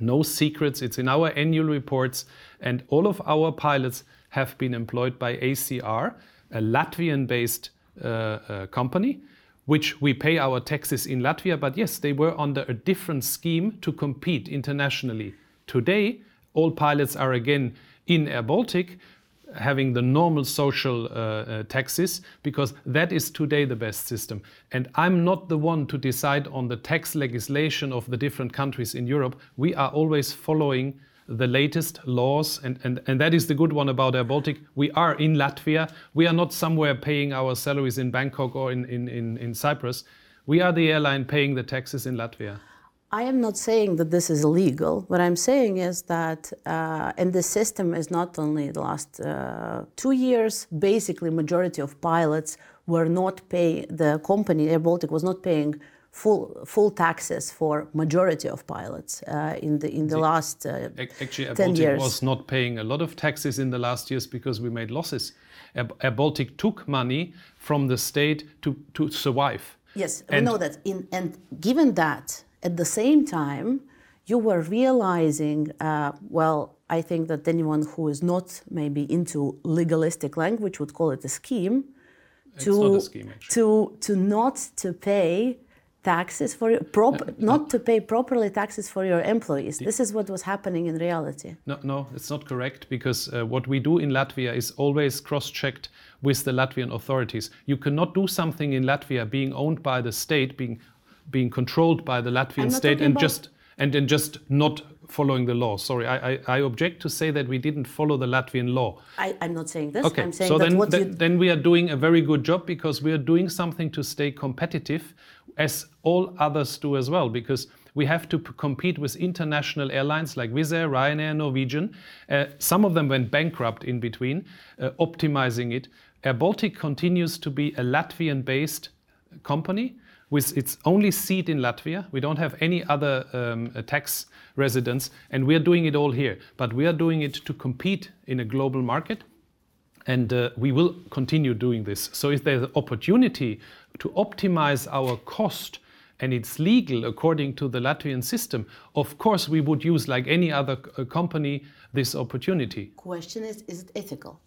no secrets. It's in our annual reports, and all of our pilots have been employed by ACR, a Latvian-based uh, uh, company, which we pay our taxes in Latvia. But yes, they were under a different scheme to compete internationally. Today, all pilots are again in Air Baltic, having the normal social uh, uh, taxes because that is today the best system. And I'm not the one to decide on the tax legislation of the different countries in Europe. We are always following the latest laws, and, and, and that is the good one about Air Baltic. We are in Latvia. We are not somewhere paying our salaries in Bangkok or in, in, in, in Cyprus. We are the airline paying the taxes in Latvia. I am not saying that this is illegal. What I'm saying is that, uh, and the system is not only the last uh, two years. Basically, majority of pilots were not paying. The company Air Baltic was not paying full full taxes for majority of pilots uh, in the in the, the last uh, actually Air Baltic years. was not paying a lot of taxes in the last years because we made losses. Air, Air Baltic took money from the state to to survive. Yes, and we know that. In, and given that at the same time, you were realizing, uh, well, I think that anyone who is not maybe into legalistic language would call it a scheme, to scheme, to to not to pay taxes for your prop, no, not no. to pay properly taxes for your employees. This is what was happening in reality. No, no, it's not correct because uh, what we do in Latvia is always cross-checked with the Latvian authorities. You cannot do something in Latvia being owned by the state, being being controlled by the Latvian state and just and then just not following the law. Sorry, I, I, I, object to say that we didn't follow the Latvian law. I, am not saying this. Okay, I'm saying so then, then, then we are doing a very good job because we are doing something to stay competitive, as all others do as well. Because we have to compete with international airlines like Wizz Air, Ryanair, Norwegian. Uh, some of them went bankrupt in between, uh, optimizing it. Air Baltic continues to be a Latvian-based company with its only seat in Latvia. We don't have any other um, tax residents, and we are doing it all here. But we are doing it to compete in a global market, and uh, we will continue doing this. So if there's an opportunity to optimize our cost and it's legal according to the Latvian system, of course we would use, like any other uh, company, this opportunity. Question is, is it ethical?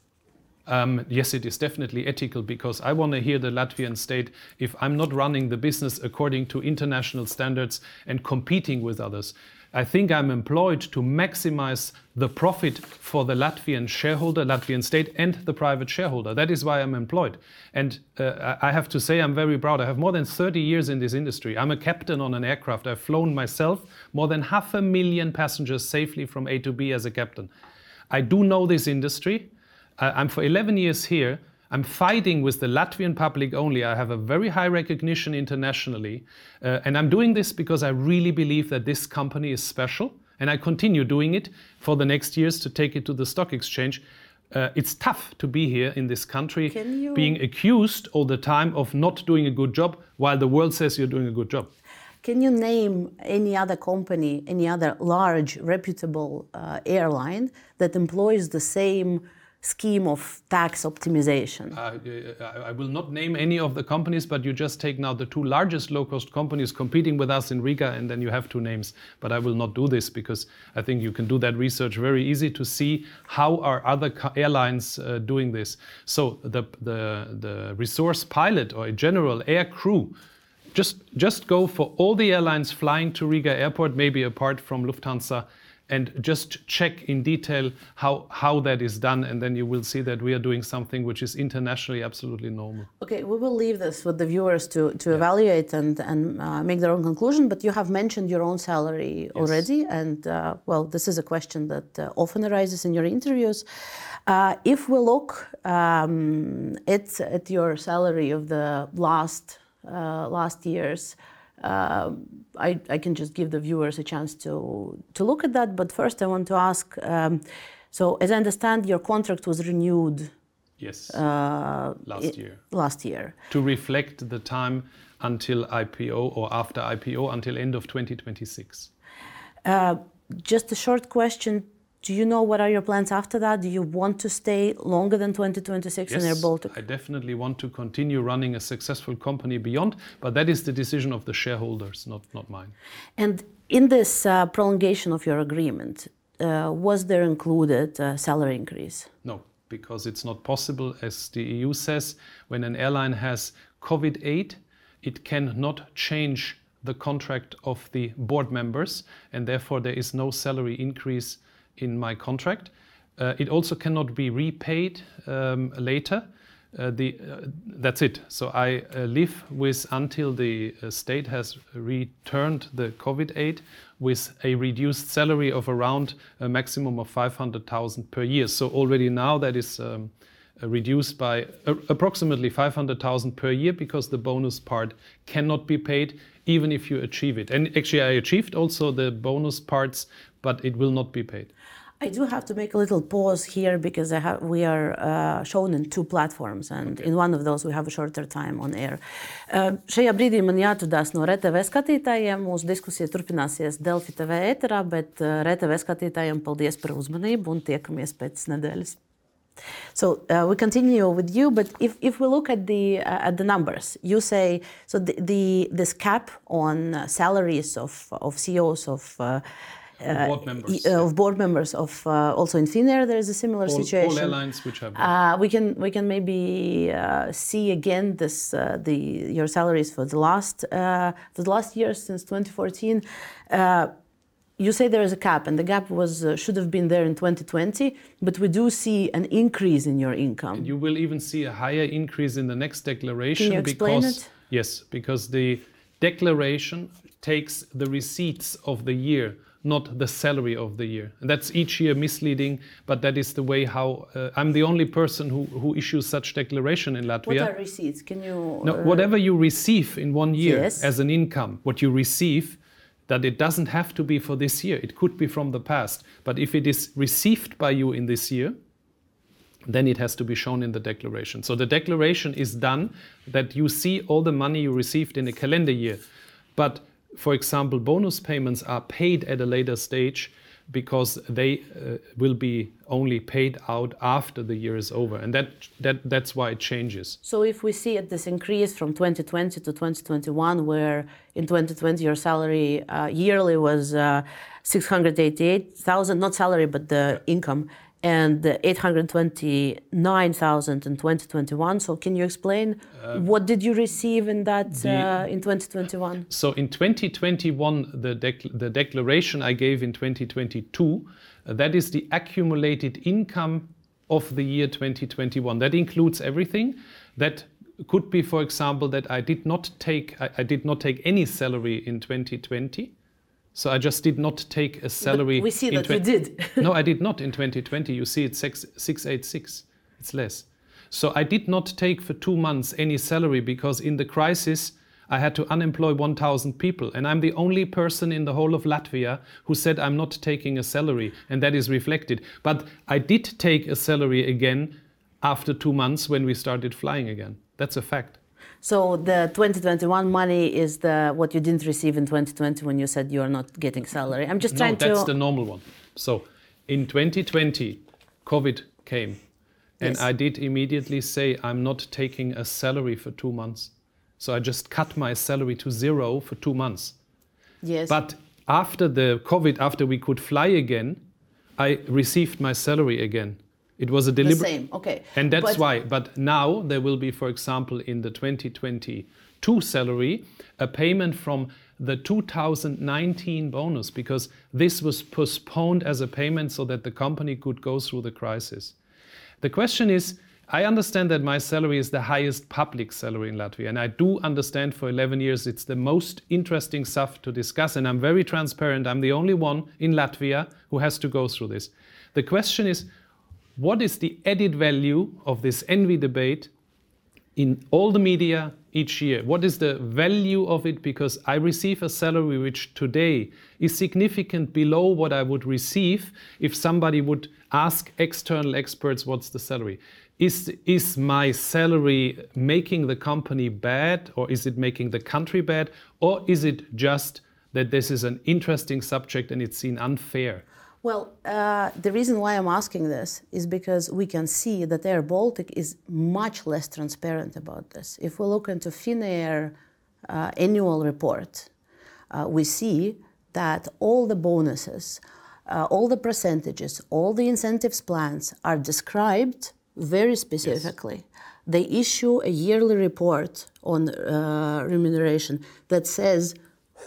Um, yes, it is definitely ethical because I want to hear the Latvian state if I'm not running the business according to international standards and competing with others. I think I'm employed to maximize the profit for the Latvian shareholder, Latvian state, and the private shareholder. That is why I'm employed. And uh, I have to say, I'm very proud. I have more than 30 years in this industry. I'm a captain on an aircraft. I've flown myself more than half a million passengers safely from A to B as a captain. I do know this industry. I'm for 11 years here. I'm fighting with the Latvian public only. I have a very high recognition internationally. Uh, and I'm doing this because I really believe that this company is special. And I continue doing it for the next years to take it to the stock exchange. uh, it's tough to be here in this country you- being accused all the time of not doing a good job while the world says you're doing a good job. Can you name any other company, any other large, reputable uh, airline that employs the same scheme of tax optimization? Uh, I I will not name any of the companies, but you just take now the two largest low cost companies competing with us in Riga, and then you have two names. But I will not do this because I think you can do that research very easy to see how are other airlines uh, doing this. So the, the, the resource pilot or a general air crew just just go for all the airlines flying to Riga airport, maybe apart from Lufthansa, and just check in detail how how that is done, and then you will see that we are doing something which is internationally absolutely normal. Okay, we will leave this with the viewers to, to evaluate and, and uh, make their own conclusion. But you have mentioned your own salary already. And, uh, well, this is a question that uh, often arises in your interviews. Uh, if we look um, at, at your salary of the last, uh, last years, uh, I, I can just give the viewers a chance to, to look at that. But first, I want to ask um, so, as I understand, your contract was renewed Yes, uh, last year Last year. to reflect the time until IPO or after IPO until end of 2026. Uh, just a short question. Do you know what are your plans after that? Do you want to stay longer than 2026 in Air Baltic? I definitely want to continue running a successful company beyond, but that is the decision of the shareholders, not not mine. And in this uh, prolongation of your agreement, uh, was there included a salary increase? No, because it's not possible, as the EU says, when an airline has COVID aid, it cannot change the contract of the board members, and therefore there is no salary increase in my contract. Uh, it also cannot be repaid um, later. Uh, the, uh, that's it. So I live with until the state has returned the COVID aid with a reduced salary of around a maximum of 500,000 per year. So already now that is um, reduced by approximately 500,000 per year because the bonus part cannot be paid even if you achieve it. And actually, I achieved also the bonus parts, but it will not be paid. I do have to make a little pause here because I have, we are uh, shown in two platforms, and in one of those we have a shorter time on air. Uh, šajā brīdī man jāatvedās no RTV skatītājiem. Mūsu diskusija turpināsies Delfi TV ēterā, bet uh, RTV skatītājiem paldies par uzmanību un tiekamies pēc nedēļas. So uh, we continue with you, but if, if we look at the uh, at the numbers, you say so the, the this cap on uh, salaries of of CEOs of. Uh, uh, board members, uh, of board members of uh, also in Finnair there is a similar All, situation. all airlines which have Uh, we can we can maybe uh, see again this uh, the your salaries for the last uh, for the last year since 2014. Uh, you say there is a cap, and the gap was uh, should have been there in 2020, but we do see an increase in your income. You will even see a higher increase in the next declaration Can you explain because it? yes, because the declaration takes the receipts of the year, not the salary of the year. And that's each year misleading, but that is the way how uh, I'm the only person who, who issues such declaration in Latvia. What are receipts? Can you? No, uh, whatever you receive in one year Yes. as an income, what you receive, that it doesn't have to be for this year. It could be from the past. But if it is received by you in this year, then it has to be shown in the declaration. So the declaration is done that you see all the money you received in a calendar year. But for example, bonus payments are paid at a later stage because they uh, will be only paid out after the year is over. And that, that, that's why it changes. So if we see this increase from 2020 to 2021, where in 2020 your salary uh, yearly was uh, 688,000, not salary but the income, and 829,000 in 2021. So can you explain what did you receive in that uh, in 2021? So in 2021, the, dec- the declaration I gave in 2022, uh, that is the accumulated income of the year 2021. That includes everything. That could be, for example, that I did not take I, I did not take any salary in 2020. So I just did not take a salary. we see in that you did. no, I did not in 2020. You see, it's six, 686. It's less. So I did not take for two months any salary because in the crisis I had to unemploy 1,000 people. And I'm the only person in the whole of Latvia who said I'm not taking a salary. And that is reflected. But I did take a salary again after two months when we started flying again. That's a fact. So the 2021 money is the what you didn't receive in 2020 when you said you are not getting salary. I'm just trying no, that's to. the normal one. So in 2020, COVID came, and Yes. I did immediately say I'm not taking a salary for two months. So I just cut my salary to zero for two months. yes. But after the COVID, after we could fly again, I received my salary again. It was a the deliberate. same. Okay. And that's But- why. But now there will be, for example, in the 2022 salary, a payment from the 2019 bonus because this was postponed as a payment so that the company could go through the crisis. The question is I understand that my salary is the highest public salary in Latvia, and I do understand for 11 years it's the most interesting stuff to discuss, and I'm very transparent. I'm the only one in Latvia who has to go through this. The question is what is the added value of this envy debate in all the media each year. What is the value of it? Because I receive a salary which today is significant below what I would receive if somebody would ask external experts what's the salary. Is, is my salary making the company bad or is it making the country bad or is it just that this is an interesting subject and it's seen unfair? Well, uh, the reason why I'm asking this is because we can see that Air Baltic is much less transparent about this. If we look into Finnair uh, annual report, uh, we see that all the bonuses, uh, all the percentages, all the incentives plans are described very specifically. They issue a yearly report on uh, remuneration that says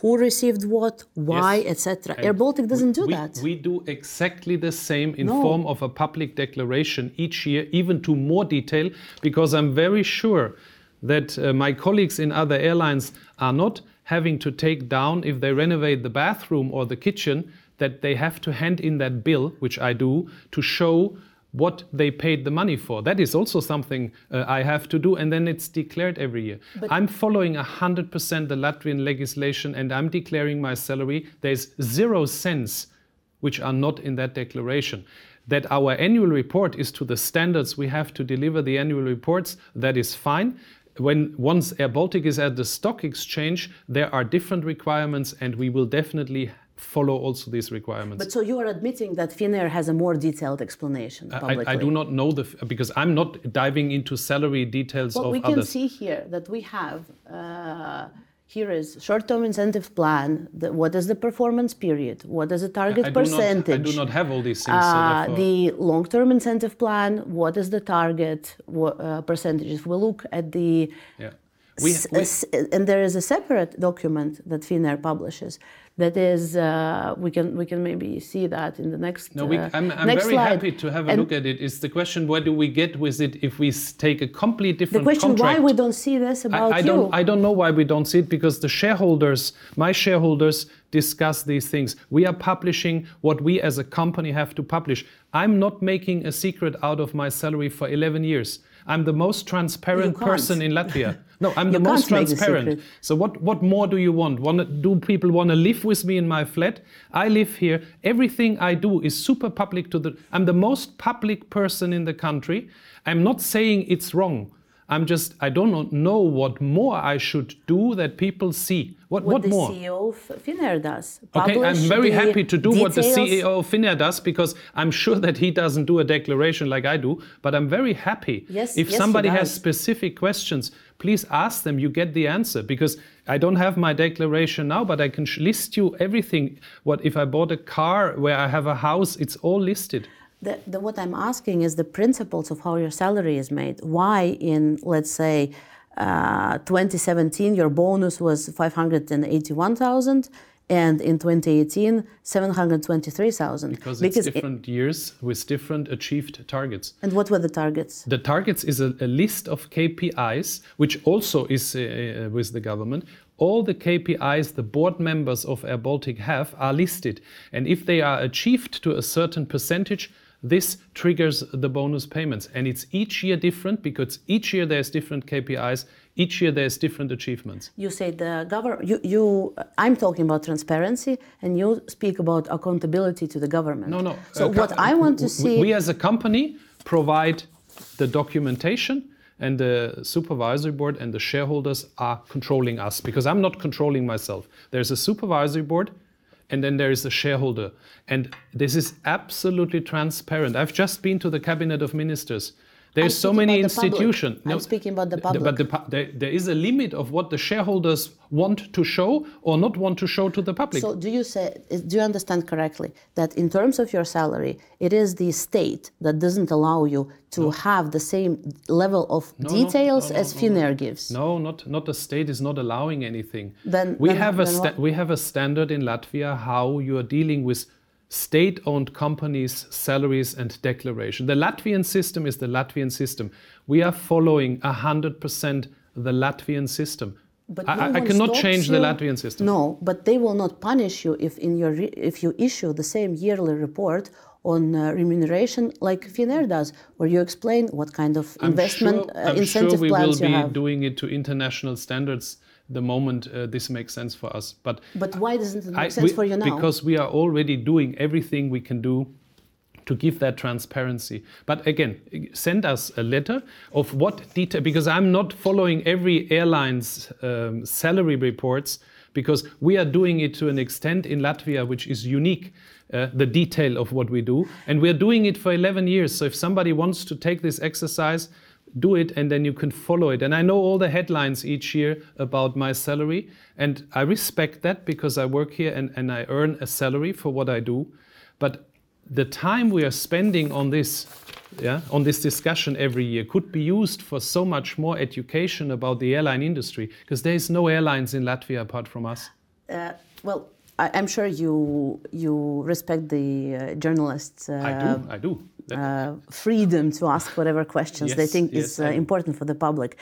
who received what, why, Yes. etc. Air Baltic doesn't do we, that. We do exactly the same in No. form of a public declaration each year, even to more detail, because I'm very sure that uh, my colleagues in other airlines are not having to take down if they renovate the bathroom or the kitchen that they have to hand in that bill, which I do, to show what they paid the money for. That is also something uh, I have to do, and then it's declared every year. I'm following 100% the Latvian legislation and I'm declaring my salary. There's zero cents which are not in that declaration. That our annual report is to the standards we have to deliver the annual reports, that is fine. When once Air Baltic is at the stock exchange, there are different requirements, and we will definitely follow also these requirements. But so you are admitting that Finnair has a more detailed explanation I, publicly. I do not know the because I'm not diving into salary details Well, of we can see here that we have uh, here is short-term incentive plan. The, what is the performance period? What is the target I do, not, percentage? I do not have all these things. Uh, therefore- the long-term incentive plan. What is the target wha- uh, percentage? If we look at the yeah. We, we, and there is a separate document that Finnair publishes. That is, uh, we can we can maybe see that in the next. No, we, uh, I'm, I'm very slide. happy to have a And look at it. it. Is the question where do we get with it if we take a completely different? The question contract? why we don't see this about I, I you. don't I don't know why we don't see it because the shareholders, my shareholders, discuss these things. We are publishing what we as a company have to publish. I'm not making a secret out of my salary for 11 years. I'm the most transparent person in Latvia. No, I'm the You most can't make a transparent. So what what more do you want? Wanna, do people want to live with me in my flat? I live here. Everything I do is super public to the I'm the most public person in the country. I'm not saying it's wrong. I'm just I don't know- what more I should do that people see. What what, what, the more? CEO of Finnair does. Okay, I'm very happy to do what the. CEO of Finnair does because I'm sure that he doesn't do a declaration like I do. But I'm very happy Yes, if yes, somebody has specific questions, please ask them. You get the answer because I don't have my declaration now, but I can list you everything. What if I bought a car where I have a house? It's all listed. The, the, what I'm asking is the principles of how your salary is made. Why, in let's say uh, 2017, your bonus was 581,000, and in 2018, 723,000? Because it's it- different years with different achieved targets. and what were the targets? The targets is a, a list of KPIs, which also is uh, uh, with the government. All the KPIs the board members of Air Baltic have are listed. And if they are achieved to a certain percentage, this triggers the bonus payments. And it's each year different because each year there's different KPIs, each year there's different achievements. You say the government, you, you, I'm talking about transparency, and you speak about accountability to the government. No, no. So uh, what I want to see. We as a company provide the documentation and the supervisory board and the shareholders are controlling us because I'm not controlling myself. There's a supervisory board and then there is a shareholder. And this is absolutely transparent. I've just been to the cabinet of ministers. There's so many institutions. No, I'm speaking about the public. But the, there, there is a limit of what the shareholders want to show or not want to show to the public. So do you say? Do you understand correctly that in terms of your salary, it is the state that doesn't allow you to no. have the same level of no, details no, as Finnair gives? No, not not the state is not allowing anything. Then we then, have a we have a standard in Latvia how you are dealing with state owned companies' salaries and declaration. The Latvian system is the Latvian system. We are following 100% the Latvian system. But I, no I cannot change you. the Latvian system. No, but they will not punish you if in your if you issue the same yearly report on uh, remuneration like Finnair does, where you explain what kind of investment I'm sure, uh, incentive sure plans you have. we will be doing it to international standards the moment uh, this makes sense for us. But but why doesn't it make I, sense we, for you now? Because we are already doing everything we can do to give that transparency. But again, send us a letter of what detail, because I'm not following every airline's um, salary reports, because we are doing it to an extent in Latvia which is unique. Uh, the detail of what we do, and we're doing it for 11 years. So if somebody wants to take this exercise, do it and then you can follow it. And I know all the headlines each year about my salary, and I respect that because I work here and, and I earn a salary for what I do. But the time we are spending on this, yeah, on this discussion every year could be used for so much more education about the airline industry because there is no airlines in Latvia apart from us. Uh, well, I, am sure you you respect the uh, journalists. Uh, I do. I do. Uh, freedom to ask whatever questions yes, they think yes, is uh, important for the public.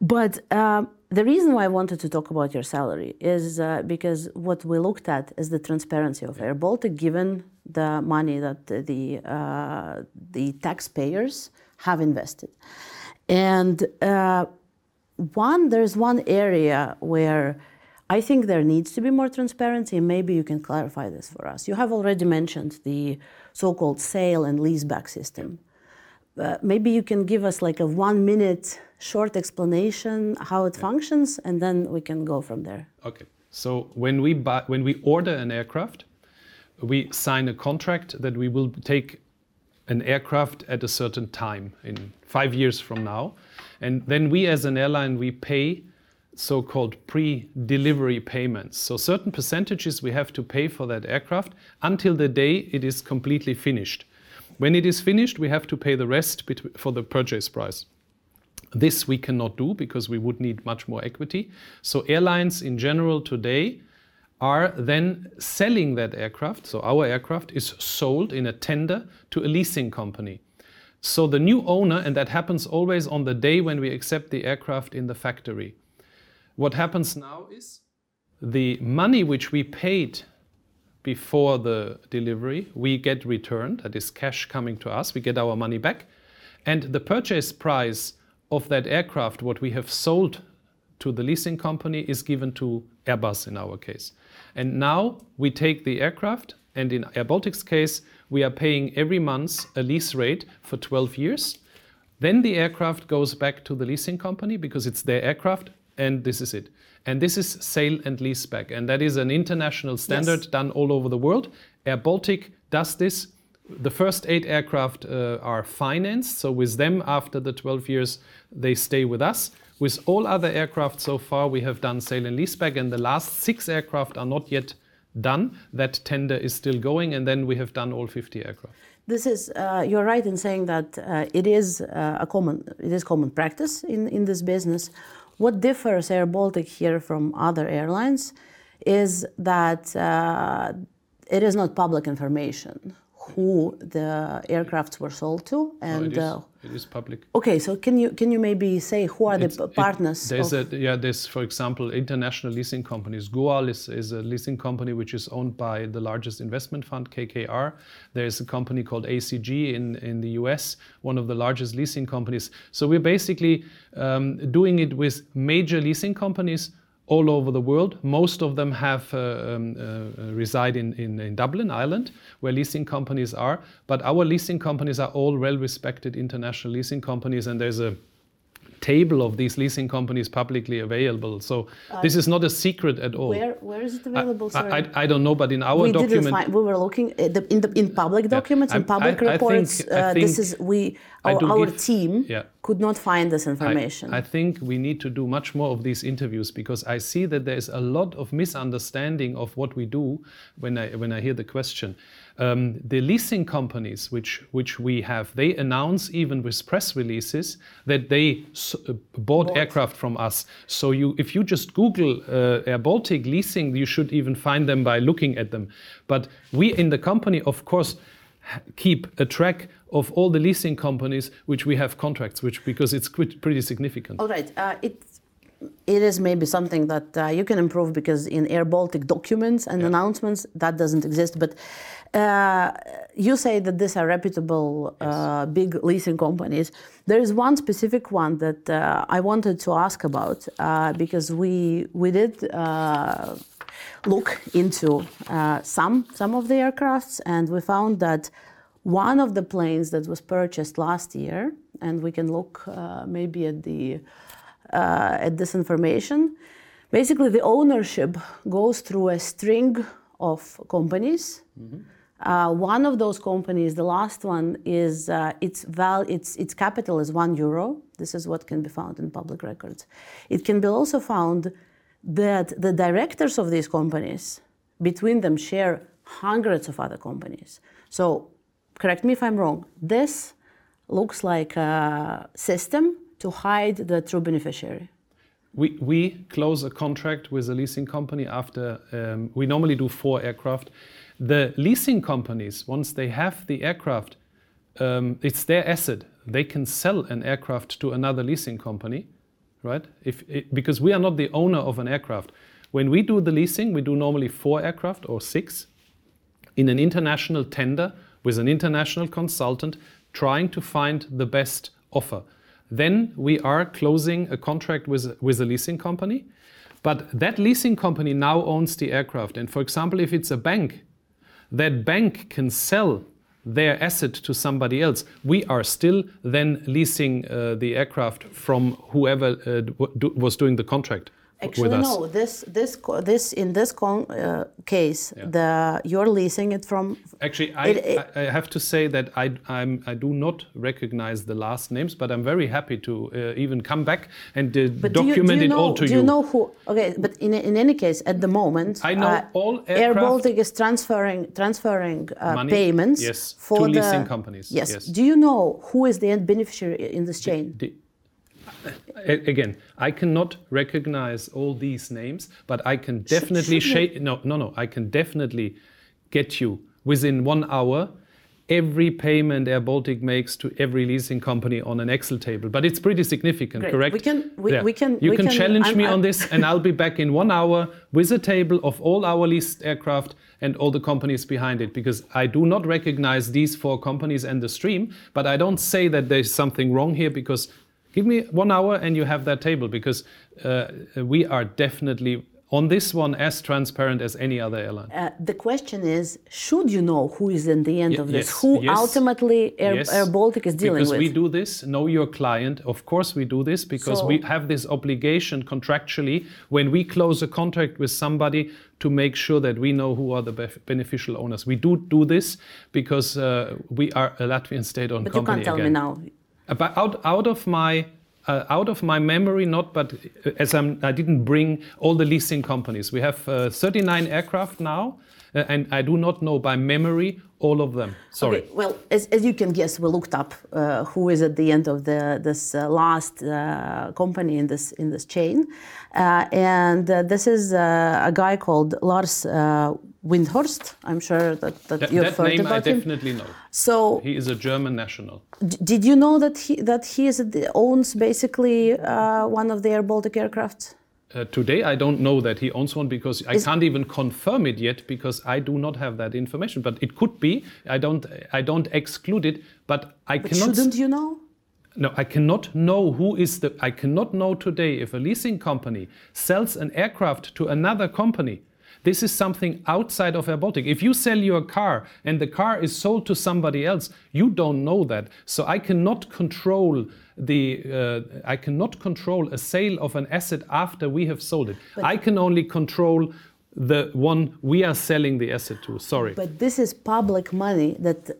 But um, the reason why I wanted to talk about your salary is uh, because what we looked at is the transparency of Air Baltic, given the money that the uh, the taxpayers have invested, and uh, one there's one area where. I think there needs to be more transparency, and maybe you can clarify this for us. You have already mentioned the so-called sale and leaseback system. Uh, maybe you can give us like a one-minute short explanation how it yeah. functions, and then we can go from there. Okay. So when we buy, when we order an aircraft, we sign a contract that we will take an aircraft at a certain time in five years from now, and then we as an airline we pay so-called pre-delivery payments. So certain percentages we have to pay for that aircraft until the day it is completely finished. When it is finished, we have to pay the rest for the purchase price. This we cannot do because we would need much more equity. So airlines in general today are then selling that aircraft. So our aircraft is sold in a tender to a leasing company. So the new owner, and that happens always on the day when we accept the aircraft in the factory. What happens now is the money which we paid before the delivery, we get returned. That is cash coming to us. We get our money back. And the purchase price of that aircraft, what we have sold to the leasing company, is given to Airbus in our case. And now we take the aircraft, and in Air Baltic's case, we are paying every month a lease rate for 12 years. Then the aircraft goes back to the leasing company because it's their aircraft and this is it. And this is sale and leaseback, and that is an international standard yes. done all over the world. Air Baltic does this. The first eight aircraft uh, are financed, so with them, after the 12 years, they stay with us. With all other aircraft so far, we have done sale and leaseback, and the last six aircraft are not yet done. That tender is still going, and then we have done all 50 aircraft. This is uh, you're right in saying that uh, it is uh, a common it is common practice in, in this business. What differs Air Baltic here from other airlines is that uh, it is not public information who the aircrafts were sold to, and no, it, is, uh, it is public. okay. So can you can you maybe say who are the It's- it- partners? there's of- a yeah. There's for example international leasing companies. Goal is, is a leasing company which is owned by the largest investment fund KKR. There's a company called ACG in in the US, one of the largest leasing companies. So we're basically um, doing it with major leasing companies all over the world. Most of them have uh, um, uh, reside in, in, in Dublin, Ireland, where leasing companies are. But our leasing companies are all well-respected international leasing companies, and there's a table of these leasing companies publicly available. So this is not a secret at all. where where is it available? I. I, I don't know, but in our we document, didn't find. We were looking at the, in the in public documents, in I'm- I- public I think- reports. I uh, this is we our, our give- team Yeah. could not find this information. I, think we need to do much more of these interviews because I see that there is a lot of misunderstanding of what we do when I when I hear the question. Um, the leasing companies which which we have, they announce even with press releases that they s- uh, bought, aircraft from us. So you, if you just Google uh, Air Baltic leasing, you should even find them by looking at them. But we in the company, of course keep a track of all the leasing companies which we have contracts which because it's quite, pretty significant All right. Uh, it it is maybe something that uh, you can improve because in Air Baltic documents and announcements that doesn't exist. But uh, you say that these are reputable uh, big leasing companies. There is one specific one that uh, I wanted to ask about uh, because we we did. Uh, look into uh, some some of the aircrafts, and we found that one of the planes that was purchased last year, and we can look uh, maybe at the uh, at this information. Basically, the ownership goes through a string of companies. Uh, one of those companies, the last one, is uh, its val its its capital is one euro. This is what can be found in public records. It can be also found that the directors of these companies, between them, share hundreds of other companies. So, correct me if I'm wrong. This looks like a system to hide the true beneficiary. we, we close a contract with a leasing company after um, we normally do four aircraft the leasing companies once they have the aircraft um, it's their asset they can sell an aircraft to another leasing company right if it, because we are not the owner of an aircraft when we do the leasing we do normally four aircraft or six in an international tender with an international consultant trying to find the best offer. Then we are closing a contract with, with a leasing company. But that leasing company now owns the aircraft. And for example, if it's a bank, that bank can sell their asset to somebody else. We are still then leasing uh, the aircraft from whoever uh, was doing the contract Actually, no. This, this, this, in this con- uh, case, the you're leasing it from. Actually, I, It- it- I, have to say that I, I'm, I do not recognize the last names, but I'm very happy to uh, even come back and uh, But do you, document do you it know, all to do you know who? Okay, but in, in any case, at the moment, uh, I know all Air Baltic is transferring transferring uh, payments Yes, for to the leasing companies, Yes. yes. Do you know who is the end beneficiary in this chain? The- again, I cannot recognize all these names, but I can definitely shake. No, no, no. I can definitely get you within one hour every payment Air Baltic makes to every leasing company on an Excel table. But it's pretty significant, Great. correct? We can- we- we can- You we can, can- challenge I'm- me I'm- on this, and I'll be back in one hour with a table of all our leased aircraft and all the companies behind it. Because I do not recognize these four companies and the stream, but I don't say that there's something wrong here because give me one hour and you have that table because uh, we are definitely on this one as transparent as any other airline. Uh, the question is, should you know who is in the end of this? yes, who yes, ultimately Air, Yes, Air Baltic is dealing because with? Because we do this, know your client. Of course, we do this because So- we have this obligation contractually when we close a contract with somebody to make sure that we know who are the beneficial owners. We do do this because uh, we are a Latvian state-owned but you company. can't tell again. me now. About out, out of my uh, out of my memory, not, but uh, as I'm, I didn't bring all the leasing companies. We have uh, 39 aircraft now, uh, and I do not know by memory all of them. Sorry. Okay, well, as, as you can guess, we looked up uh, who is at the end of the this uh, last company in this in this chain, and this is a guy called Lars Windhorst. I'm sure that, that, That, you've that heard name I about him. definitely know. So, He is a German national. d- did you know that he that he is owns basically uh, one of the Air Baltic aircrafts? Uh, today, I don't know that he owns one because I Is- can't even confirm it yet because I do not have that information. But it could be. I don't. I don't exclude it. But I But cannot. shouldn't you know? No, I cannot know who is the. I cannot know today if a leasing company sells an aircraft to another company. This is something outside of Air Baltic. If you sell your car and the car is sold to somebody else, you don't know that. So I cannot control the. Uh, I cannot control a sale of an asset after we have sold it. I can only control the one we are selling the asset to. Sorry. But this is public money that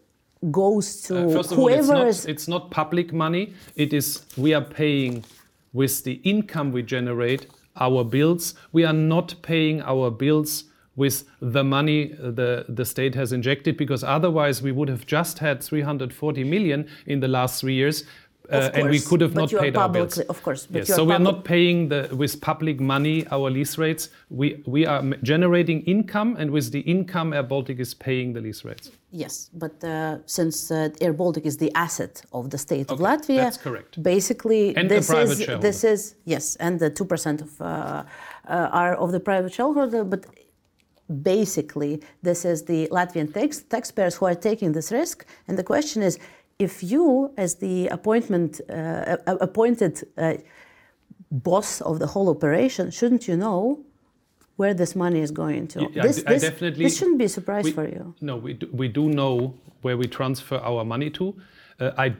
goes to Uh, First of all, it's not, it's not public money. It is we are paying with the income we generate our bills. We are not paying our bills with the money uh, the, the state has injected because otherwise we would have just had 340 million in the last three years. Uh, and we could have but not paid our bills. publicly- of course, but Yes, so we are not paying the, with public money our lease rates. We, we are generating income, and with the income, Air Baltic is paying the lease rates. Yes, but uh, since uh, Air Baltic is the asset of the state of Latvia, that's correct. Basically, And this is shareholder. this is yes, and the two percent of uh, uh, are of the private shareholder, but basically this is the Latvian tax, taxpayers who are taking this risk. And the question is, if you, as the appointment uh, appointed uh, boss of the whole operation, shouldn't you know? Where this money is going to? Yeah, I this, this, definitely- this shouldn't be a surprise we- for you. No, we do, we do know where we transfer our money to. Uh, I,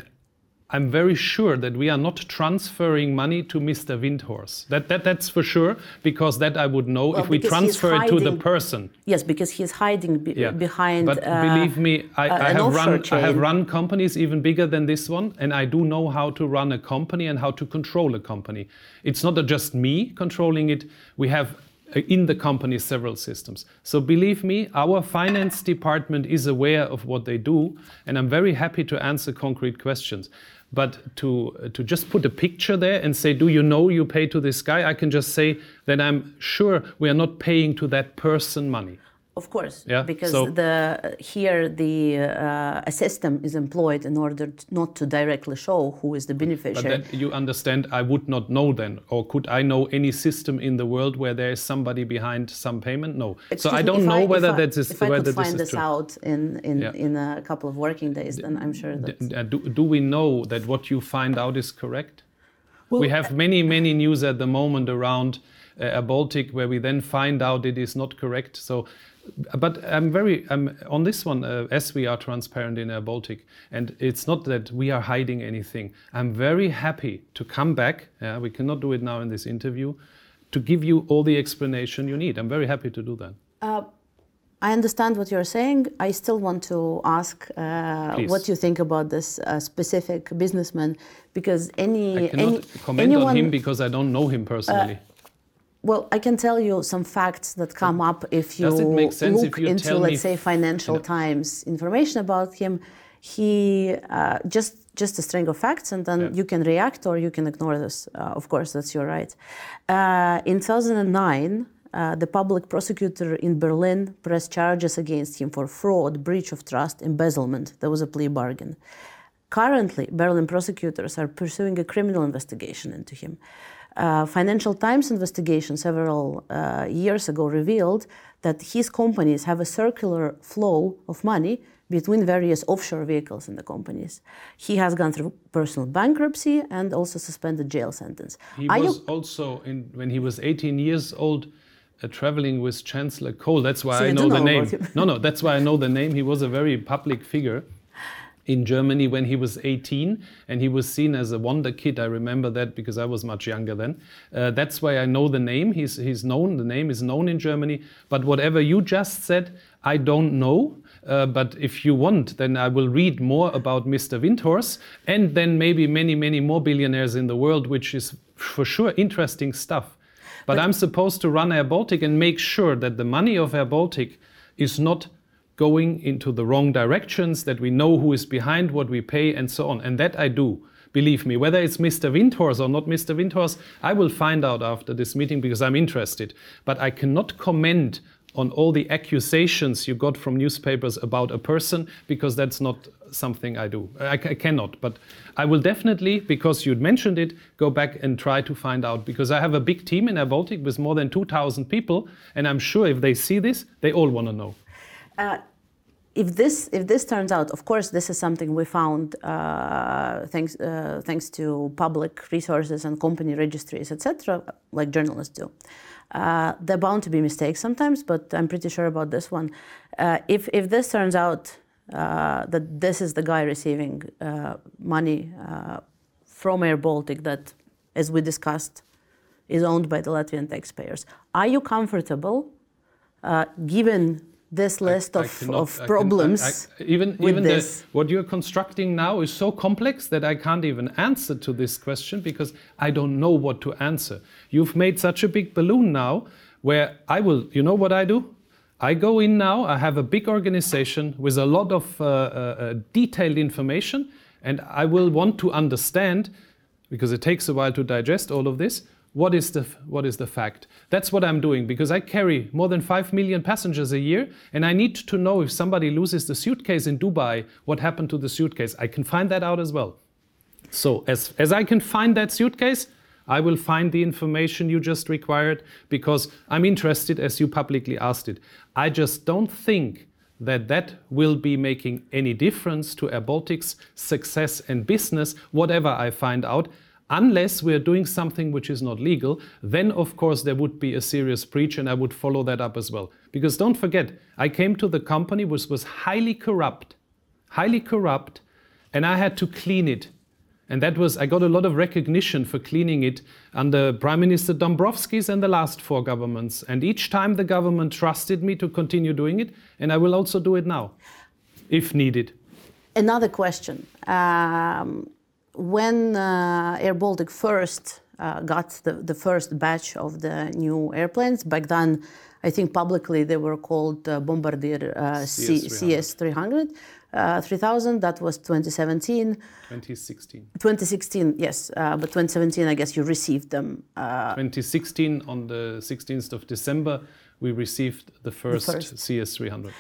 am very sure that we are not transferring money to Mr. Windhorst. That, that, that's for sure, because that I would know Well, if we transfer it to the person. Yes, because he's hiding be- Yeah. behind. But uh, believe me, I, uh, I have run I have run companies even bigger than this one, and I do know how to run a company and how to control a company. It's not just me controlling it. We have uh, in the company several systems. So believe me, our finance department is aware of what they do, and I'm very happy to answer concrete questions. But to, to just put a picture there and say, do you know you pay to this guy? I can just say that I'm sure we are not paying to that person money. Of course, Yeah, because so- the here the uh, a system is employed in order t- not to directly show who is the But beneficiary. then you understand, I would not know then, or could I know any system in the world where there is somebody behind some payment? No. so I don't know if whether I, that is if I could this find is this out in in, Yeah. in a couple of working days, then I'm sure that. Uh, do, do we know that what you find out is correct? Well, we have many, many news at the moment around uh, Air Baltic where we then find out it is not correct. So, but I'm very I'm on this one uh, as we are transparent in Air Baltic, and it's not that we are hiding anything. I'm very happy to come back. Yeah, we cannot do it now in this interview, to give you all the explanation you need. I'm very happy to do that. I understand what you're saying. I still want to ask uh, what you think about this uh, specific businessman, because any I cannot any comment anyone, on him because I don't know him personally. Well, I can tell you some facts that come up if you Does it make sense look if you into, let's say, Financial Times information about him. He uh, just just a string of facts, and then Yeah. you can react or you can ignore this. Uh, of course, that's your right. Uh, in 2009, uh, the public prosecutor in Berlin pressed charges against him for fraud, breach of trust, embezzlement. There was a plea bargain. Currently, Berlin prosecutors are pursuing a criminal investigation into him. Uh, Financial Times investigation several uh, years ago revealed that his companies have a circular flow of money between various offshore vehicles in the companies. He has gone through personal bankruptcy and also suspended jail sentence. He Are was you, also in when he was 18 years old, uh, traveling with Chancellor Kohl. That's why So I do know the name. no, no, that's why I know the name. He was a very public figure in Germany when he was 18, and he was seen as a wonder kid. I remember that because I was much younger then. Uh, that's why I know the name. He's he's known. The name is known in Germany. But whatever you just said, I don't know. Uh, but if you want, then I will read more about Mr. Windhorst and then maybe many, many more billionaires in the world, which is for sure interesting stuff. But, I'm supposed to run Air Baltic and make sure that the money of Air Baltic is not going into the wrong directions, that we know who is behind what we pay, and so on. And that I do. Believe me, whether it's Mr. Windhorst or not Mr. Windhorst, I will find out after this meeting because I'm interested. But I cannot comment on all the accusations you got from newspapers about a person because that's not something I do. I, I, cannot, but I will definitely, because you'd mentioned it, go back and try to find out. Because I have a big team in Air Baltic with more than 2,000 people, and I'm sure if they see this, they all want to know. Uh, if this if this turns out, of course, this is something we found uh, thanks uh, thanks to public resources and company registries, etc., like journalists do. Uh, they're bound to be mistakes sometimes, but I'm pretty sure about this one. Uh, if if this turns out uh, that this is the guy receiving uh, money from Air Baltic that, as we discussed, is owned by the Latvian taxpayers, are you comfortable, given this list I, of, I cannot, of problems. I, even even the, what you're constructing now is so complex that I can't even answer to this question because I don't know what to answer. You've made such a big balloon now where I will, you know what I do? I go in now, I have a big organization with a lot of uh, uh, uh detailed information, and I will want to understand, because it takes a while to digest all of this, what is the what is the fact? That's what i'm doing because i carry more than 5 million passengers a year and i need to know if somebody loses the suitcase in dubai what happened to the suitcase? I can find that out as well. So as as i can find that suitcase i will find the information you just required because i'm interested as you publicly asked it. I just don't think that that will be making any difference to air baltic's success and business whatever i find out unless we're doing something which is not legal, then of course there would be a serious breach and I would follow that up as well. Because don't forget, I came to the company which was highly corrupt, highly corrupt, and I had to clean it. And that was, I got a lot of recognition for cleaning it under Prime Minister Dombrovskis and the last four governments. And each time the government trusted me to continue doing it, and I will also do it now, if needed. Another question. Um, when uh, Air Baltic first uh, got the, the first batch of the new airplanes, back then, I think publicly they were called uh, Bombardier CS 300. Uh, 3000 that was 2017 2016 2016 yes uh, but 2017 i guess you received them uh, 2016 on the 16th of december we received the first, the first. cs 300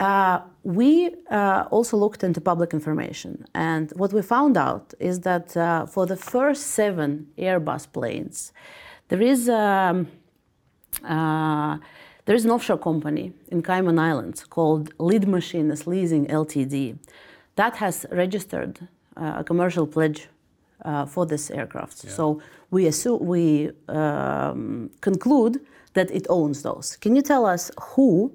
uh, we uh, also looked into public information, and what we found out is that uh, for the first seven Airbus planes, there is um, uh, there is an offshore company in Cayman Islands called Lead Machines Leasing Ltd. that has registered uh, a commercial pledge uh, for this aircraft. Yeah. So we assume we um, conclude that it owns those. Can you tell us who?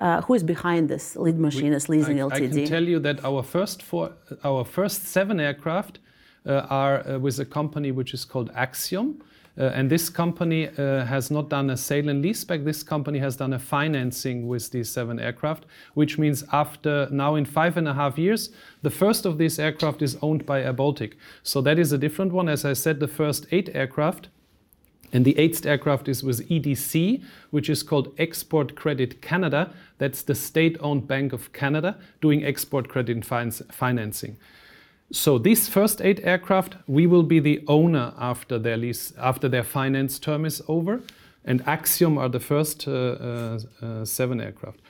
Uh, who is behind this lead machine as leasing I, Ltd? I can tell you that our first four, our first seven aircraft uh, are uh, with a company which is called Axiom. Uh, and this company uh, has not done a sale and leaseback. This company has done a financing with these seven aircraft, which means after now in five and a half years, the first of these aircraft is owned by Air Baltic. So that is a different one. As I said, the first eight aircraft and the eighth aircraft is with EDC, which is called Export Credit Canada. That's the state owned Bank of Canada doing export credit financing. So these first eight aircraft, we will be the owner after their lease, after their finance term is over, and Axiom are the first uh, uh, uh, seven aircraft.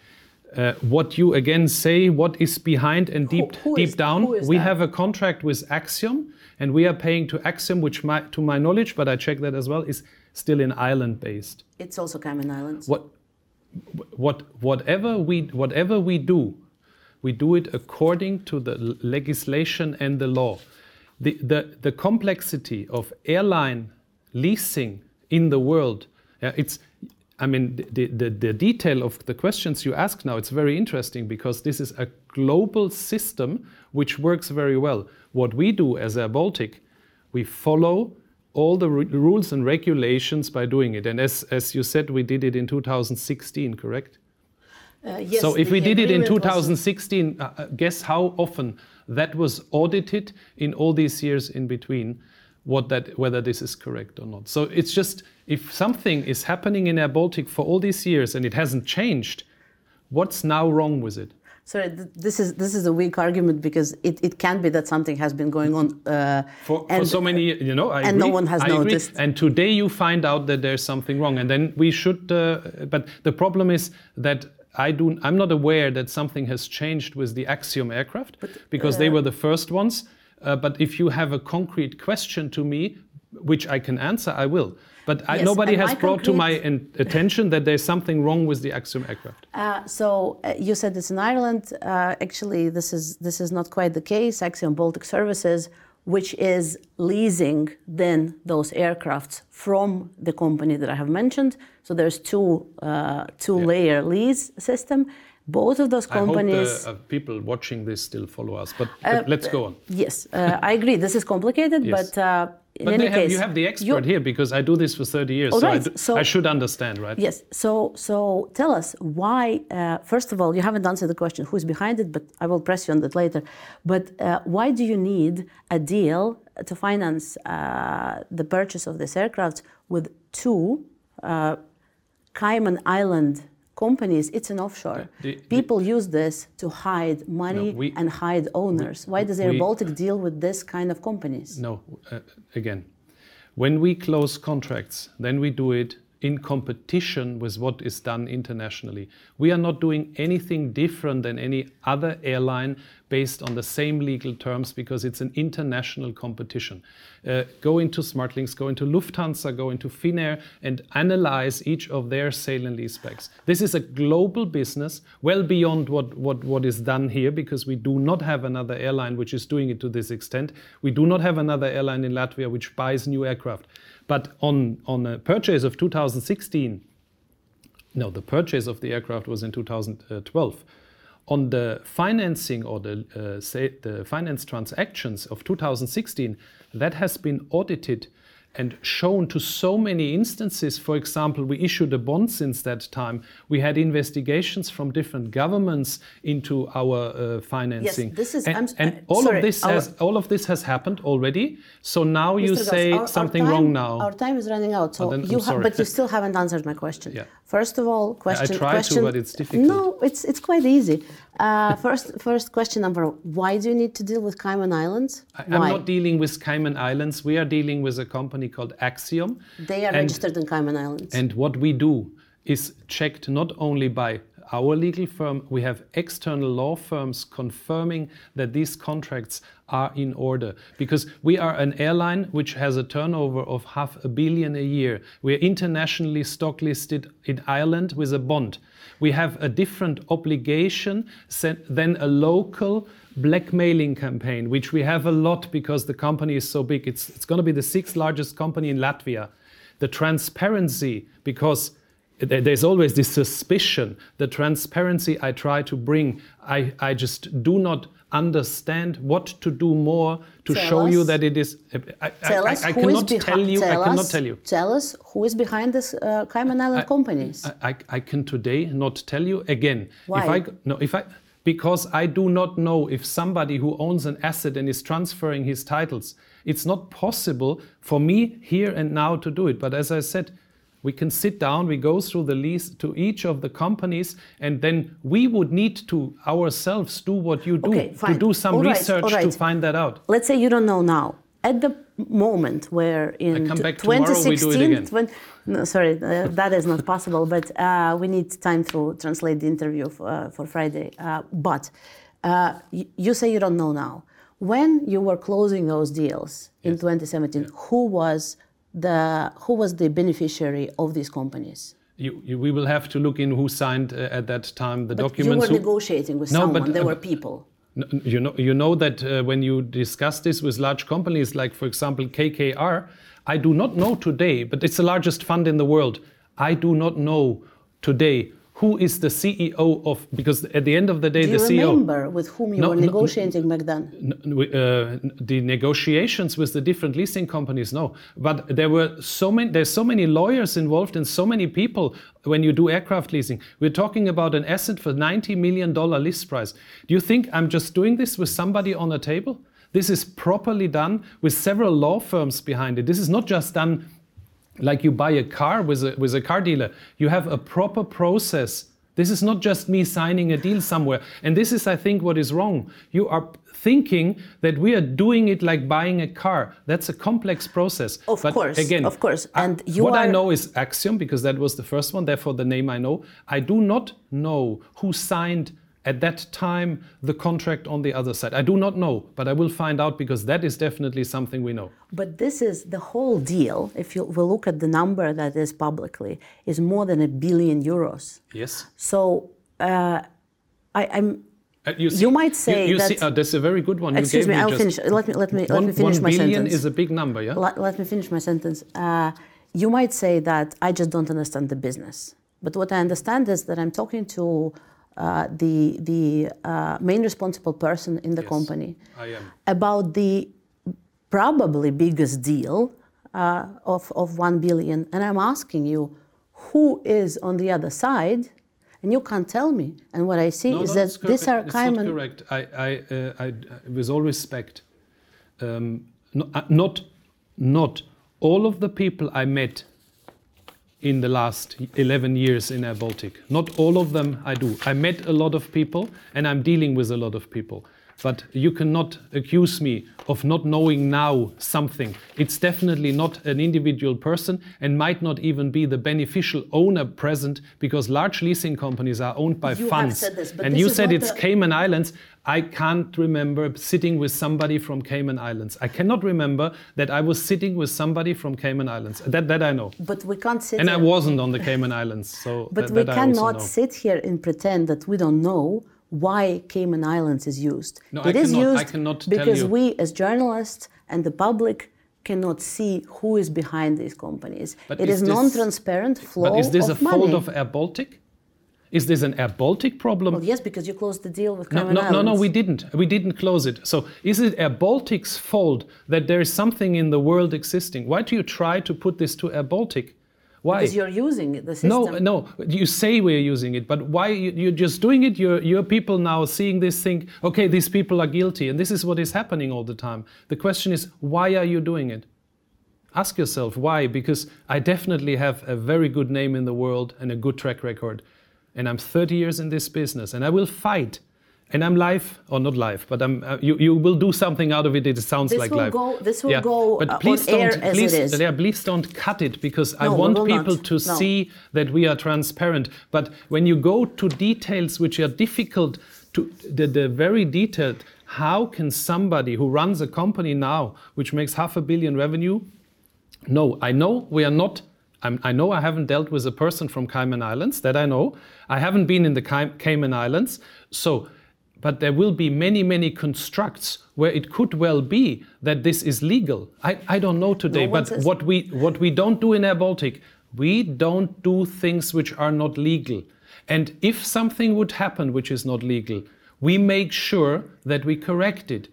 Uh, what you again say, what is behind and deep who, who deep is, down, we that? have a contract with Axiom and we are paying to Axiom, which my, to my knowledge, but I checked that as well, is still in Ireland based. It's also Cayman Islands. What, what, whatever, we, whatever we do, we do it according to the legislation and the law. The, the, the complexity of airline leasing in the world, uh, it's, I mean, the, the, the, detail of the questions you ask now, it's very interesting because this is a global system which works very well. What we do as Air Baltic, we follow all the rules and regulations by doing it. And as, as you said, we did it in 2016, correct? Uh, yes, so if we did it in 2016, uh, uh, guess how often that was audited in all these years in between, what that, whether this is correct or not. So it's just, if something is happening in Air Baltic for all these years and it hasn't changed, what's now wrong with it? Sorry, this is this is a weak argument because it, it can be that something has been going on uh, for, and, for so many years. You know, I and agree, no one has I noticed. Agree. And today you find out that there's something wrong, and then we should. Uh, but the problem is that I do. I'm not aware that something has changed with the Axiom aircraft but, because uh, they were the first ones. Uh, but if you have a concrete question to me, which I can answer, I will. But yes, I, nobody has brought to my attention that there's something wrong with the Axiom aircraft. Uh, so uh, you said this in Ireland. Uh, actually, this is this is not quite the case. Axiom Baltic Services, which is leasing then those aircrafts from the company that I have mentioned. So there's two uh, two yeah. layer lease system. Both of those companies. I hope the, uh, people watching this still follow us, but, but let's go on. Yes, I agree. This is complicated, yes. but in but any have, case, you have the expert here because I do this for 30 years, so, right. I, do, so, I, should understand, right? Yes. So, so tell us why. Uh, first of all, you haven't answered the question who's behind it, but I will press you on that later. But uh, why do you need a deal to finance uh, the purchase of this aircraft with two uh, Cayman Island companies, it's an offshore. People use this to hide money no, we, and hide owners. We, Why does Air Baltic deal with this kind of companies? No, uh, again, when we close contracts, then we do it in competition with what is done internationally. We are not doing anything different than any other airline based on the same legal terms because it's an international competition. Uh, go into SmartLynx, go into Lufthansa, go into Finnair, and analyze each of their sale and leasebacks. This is a global business, well beyond what, what, what is done here, because we do not have another airline which is doing it to this extent. We do not have another airline in Latvia which buys new aircraft. But on, on a purchase of 2016, no, the purchase of the aircraft was in 2012. On the financing or the, uh, the finance transactions of 2016, that has been audited and shown to so many instances. For example, we issued a bond since that time. We had investigations from different governments into our uh, financing. Yes, this is. And, and all sorry, of this our, has all of this has happened already. So now Mr. you say our, something our time, wrong now. Our time is running out. So oh, you ha- but you still haven't answered my question. Yeah. First of all, question. I try question, to, but it's difficult. No, it's it's quite easy. Uh, first, first question number: Why do you need to deal with Cayman Islands? I, am not dealing with Cayman Islands. We are dealing with a company called Axiom. They are and, registered in Cayman Islands. And what we do is checked not only by our legal firm, we have external law firms confirming that these contracts are in order. Because we are an airline which has a turnover of half a billion a year. We're internationally stock listed in Ireland with a bond. We have a different obligation than a local blackmailing campaign, which we have a lot because the company is so big. It's, it's going to be the sixth largest company in Latvia. The transparency, because there's always this suspicion. The transparency I try to bring, I, I just do not understand what to do more to tell show us, you that it is. I, tell I, us I, I cannot tell you. Tell I cannot us, tell you. Tell us who is behind this uh, Cayman Island companies. I, I, can today not tell you again. Why? If I no, if I because I do not know if somebody who owns an asset and is transferring his titles, it's not possible for me here and now to do it. But as I said we can sit down, we go through the lease to each of the companies, and then we would need to ourselves do what you do, okay, to do some research right. to find that out. Let's say you don't know now. At the moment where in 2016, 20, no, sorry, uh, that is not possible, but uh, we need time to translate the interview for, uh, for Friday. Uh, but uh, you say you don't know now. When you were closing those deals in 2017, yeah. who was the who was the beneficiary of these companies? You, you, we will have to look in who signed uh, at that time the but documents. You were negotiating with no, someone. But, there were people. You know, you know that uh, when you discuss this with large companies, like for example KKR, I do not know today, but it's the largest fund in the world. I do not know today who is the CEO of because at the end of the day Do the CEO. remember with whom you no, were negotiating no, back then? No, uh, the negotiations with the different leasing companies, no. But there were so many. There's so many lawyers involved and so many people when you do aircraft leasing. We're talking about an asset for 90 million dollar list price. Do you think I'm just doing this with somebody on a table? This is properly done with several law firms behind it. This is not just done like you buy a car with a, with a car dealer. You have a proper process This is not just me signing a deal somewhere. And this is, I think, what is wrong. You are thinking that we are doing it like buying a car. That's a complex process. Of but course, again, of course. I- And you what I know is Axiom because that was the first one. Therefore, the name I know. I do not know who signed at that time the contract on the other side. I do not know, but I will find out because that is definitely something we know. But this is the whole deal. If you will look at the number that is publicly, is more than a billion euros. Yes. So uh, I, I'm. Uh, you, You might say you, see, that- uh, that's a very good one. You Excuse gave me. I'll just- finish. Let me let me let me finish one my billion sentence. is a big number, yeah. let, let me finish my sentence. Uh, you might say that I just don't understand the business. But what I understand is that I'm talking to uh, the, the uh, main responsible person in the Yes, company I am. about the probably biggest deal uh, of, of 1 billion. And I'm asking you, who is on the other side? And you can't tell me. And what I see No, is no, that these are it's correct. I, I, uh, I, with all respect, um, no, uh, not, not all of the people I met in the last 11 years in Air Baltic, not all of them I do. I met a lot of people and I'm dealing with a lot of people. But you cannot accuse me of not knowing now something. It's definitely not an individual person and might not even be the beneficial owner present because large leasing companies are owned by You funds. this, and you said it's the- Cayman Islands. I can't remember sitting with somebody from Cayman Islands. I cannot remember that I was sitting with somebody from Cayman Islands. That, that I know. But we can't sit And I wasn't on the Cayman Islands, so But that, we that cannot sit here and pretend that we don't know why Cayman Islands is used. No, I It is cannot- I used cannot tell because we, as journalists and the public, cannot see who is behind these companies. But it is is, non-transparent flow But is this a of fault of Air Baltic? Is this an Air Baltic problem? well, yes, because you closed the deal with No, Cayman no, no, no, Islands. we didn't. We didn't close it. So is it Air Baltic's fault that there is something in the world existing? Why do you try to put this to Air Baltic? Why? Because you're using the system. No, no. You say we're using it, but why you, you're just doing it? Your your people now seeing this think, okay, these people are guilty, and this is what is happening all the time. The question is, why are you doing it? Ask yourself why, because I definitely have a very good name in the world and a good track record, and I'm 30 years in this business, and I will fight. And I'm live, or not live, but I'm, uh, you, you will do something out of it. It sounds This like will live. go- this will yeah. go, but uh, on please air don't, as please, it is. Yeah, please don't cut it because I No, we want people not. to No. see that we are transparent. But when you go to details which are difficult to the, the very detailed, how can somebody who runs a company now which makes half a billion revenue? No, I know we are not. I'm, I know I haven't dealt with a person from Cayman Islands. That I know. I haven't been in the Cayman Islands. So, but there will be many, many constructs where it could well be that this is legal. I, I don't know today. one but says- what we what we don't do in Air Baltic, we don't do things which are not legal. And if something would happen which is not legal, we make sure that we correct it.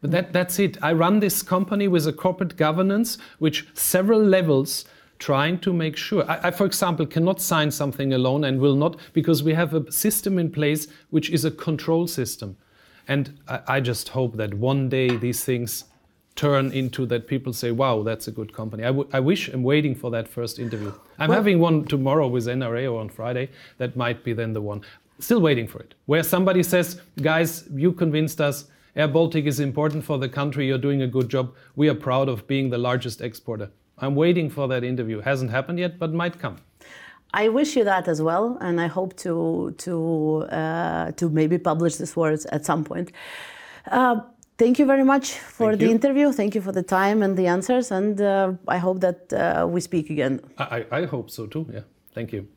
But that, that's it. I run this company with a corporate governance, which several levels trying to make sure. I, I, for example, cannot sign something alone and will not because we have a system in place which is a control system. And I, I just hope that one day these things turn into that people say, wow, that's a good company. I, wish I'm waiting for that first interview. I'm Well- having one tomorrow with NRA or on Friday. That might be then the one. Still waiting for it. Where somebody says, guys, you convinced us. Air Baltic is important for the country. You're doing a good job. We are proud of being the largest exporter. I'm waiting for that interview. Hasn't happened yet, but might come. I wish you that as well, and I hope to to uh, to maybe publish these words at some point. Uh, thank you very much for Thank the you. interview. Thank you for the time and the answers, and uh, I hope that uh, we speak again. I, I I hope so too. Yeah. Thank you.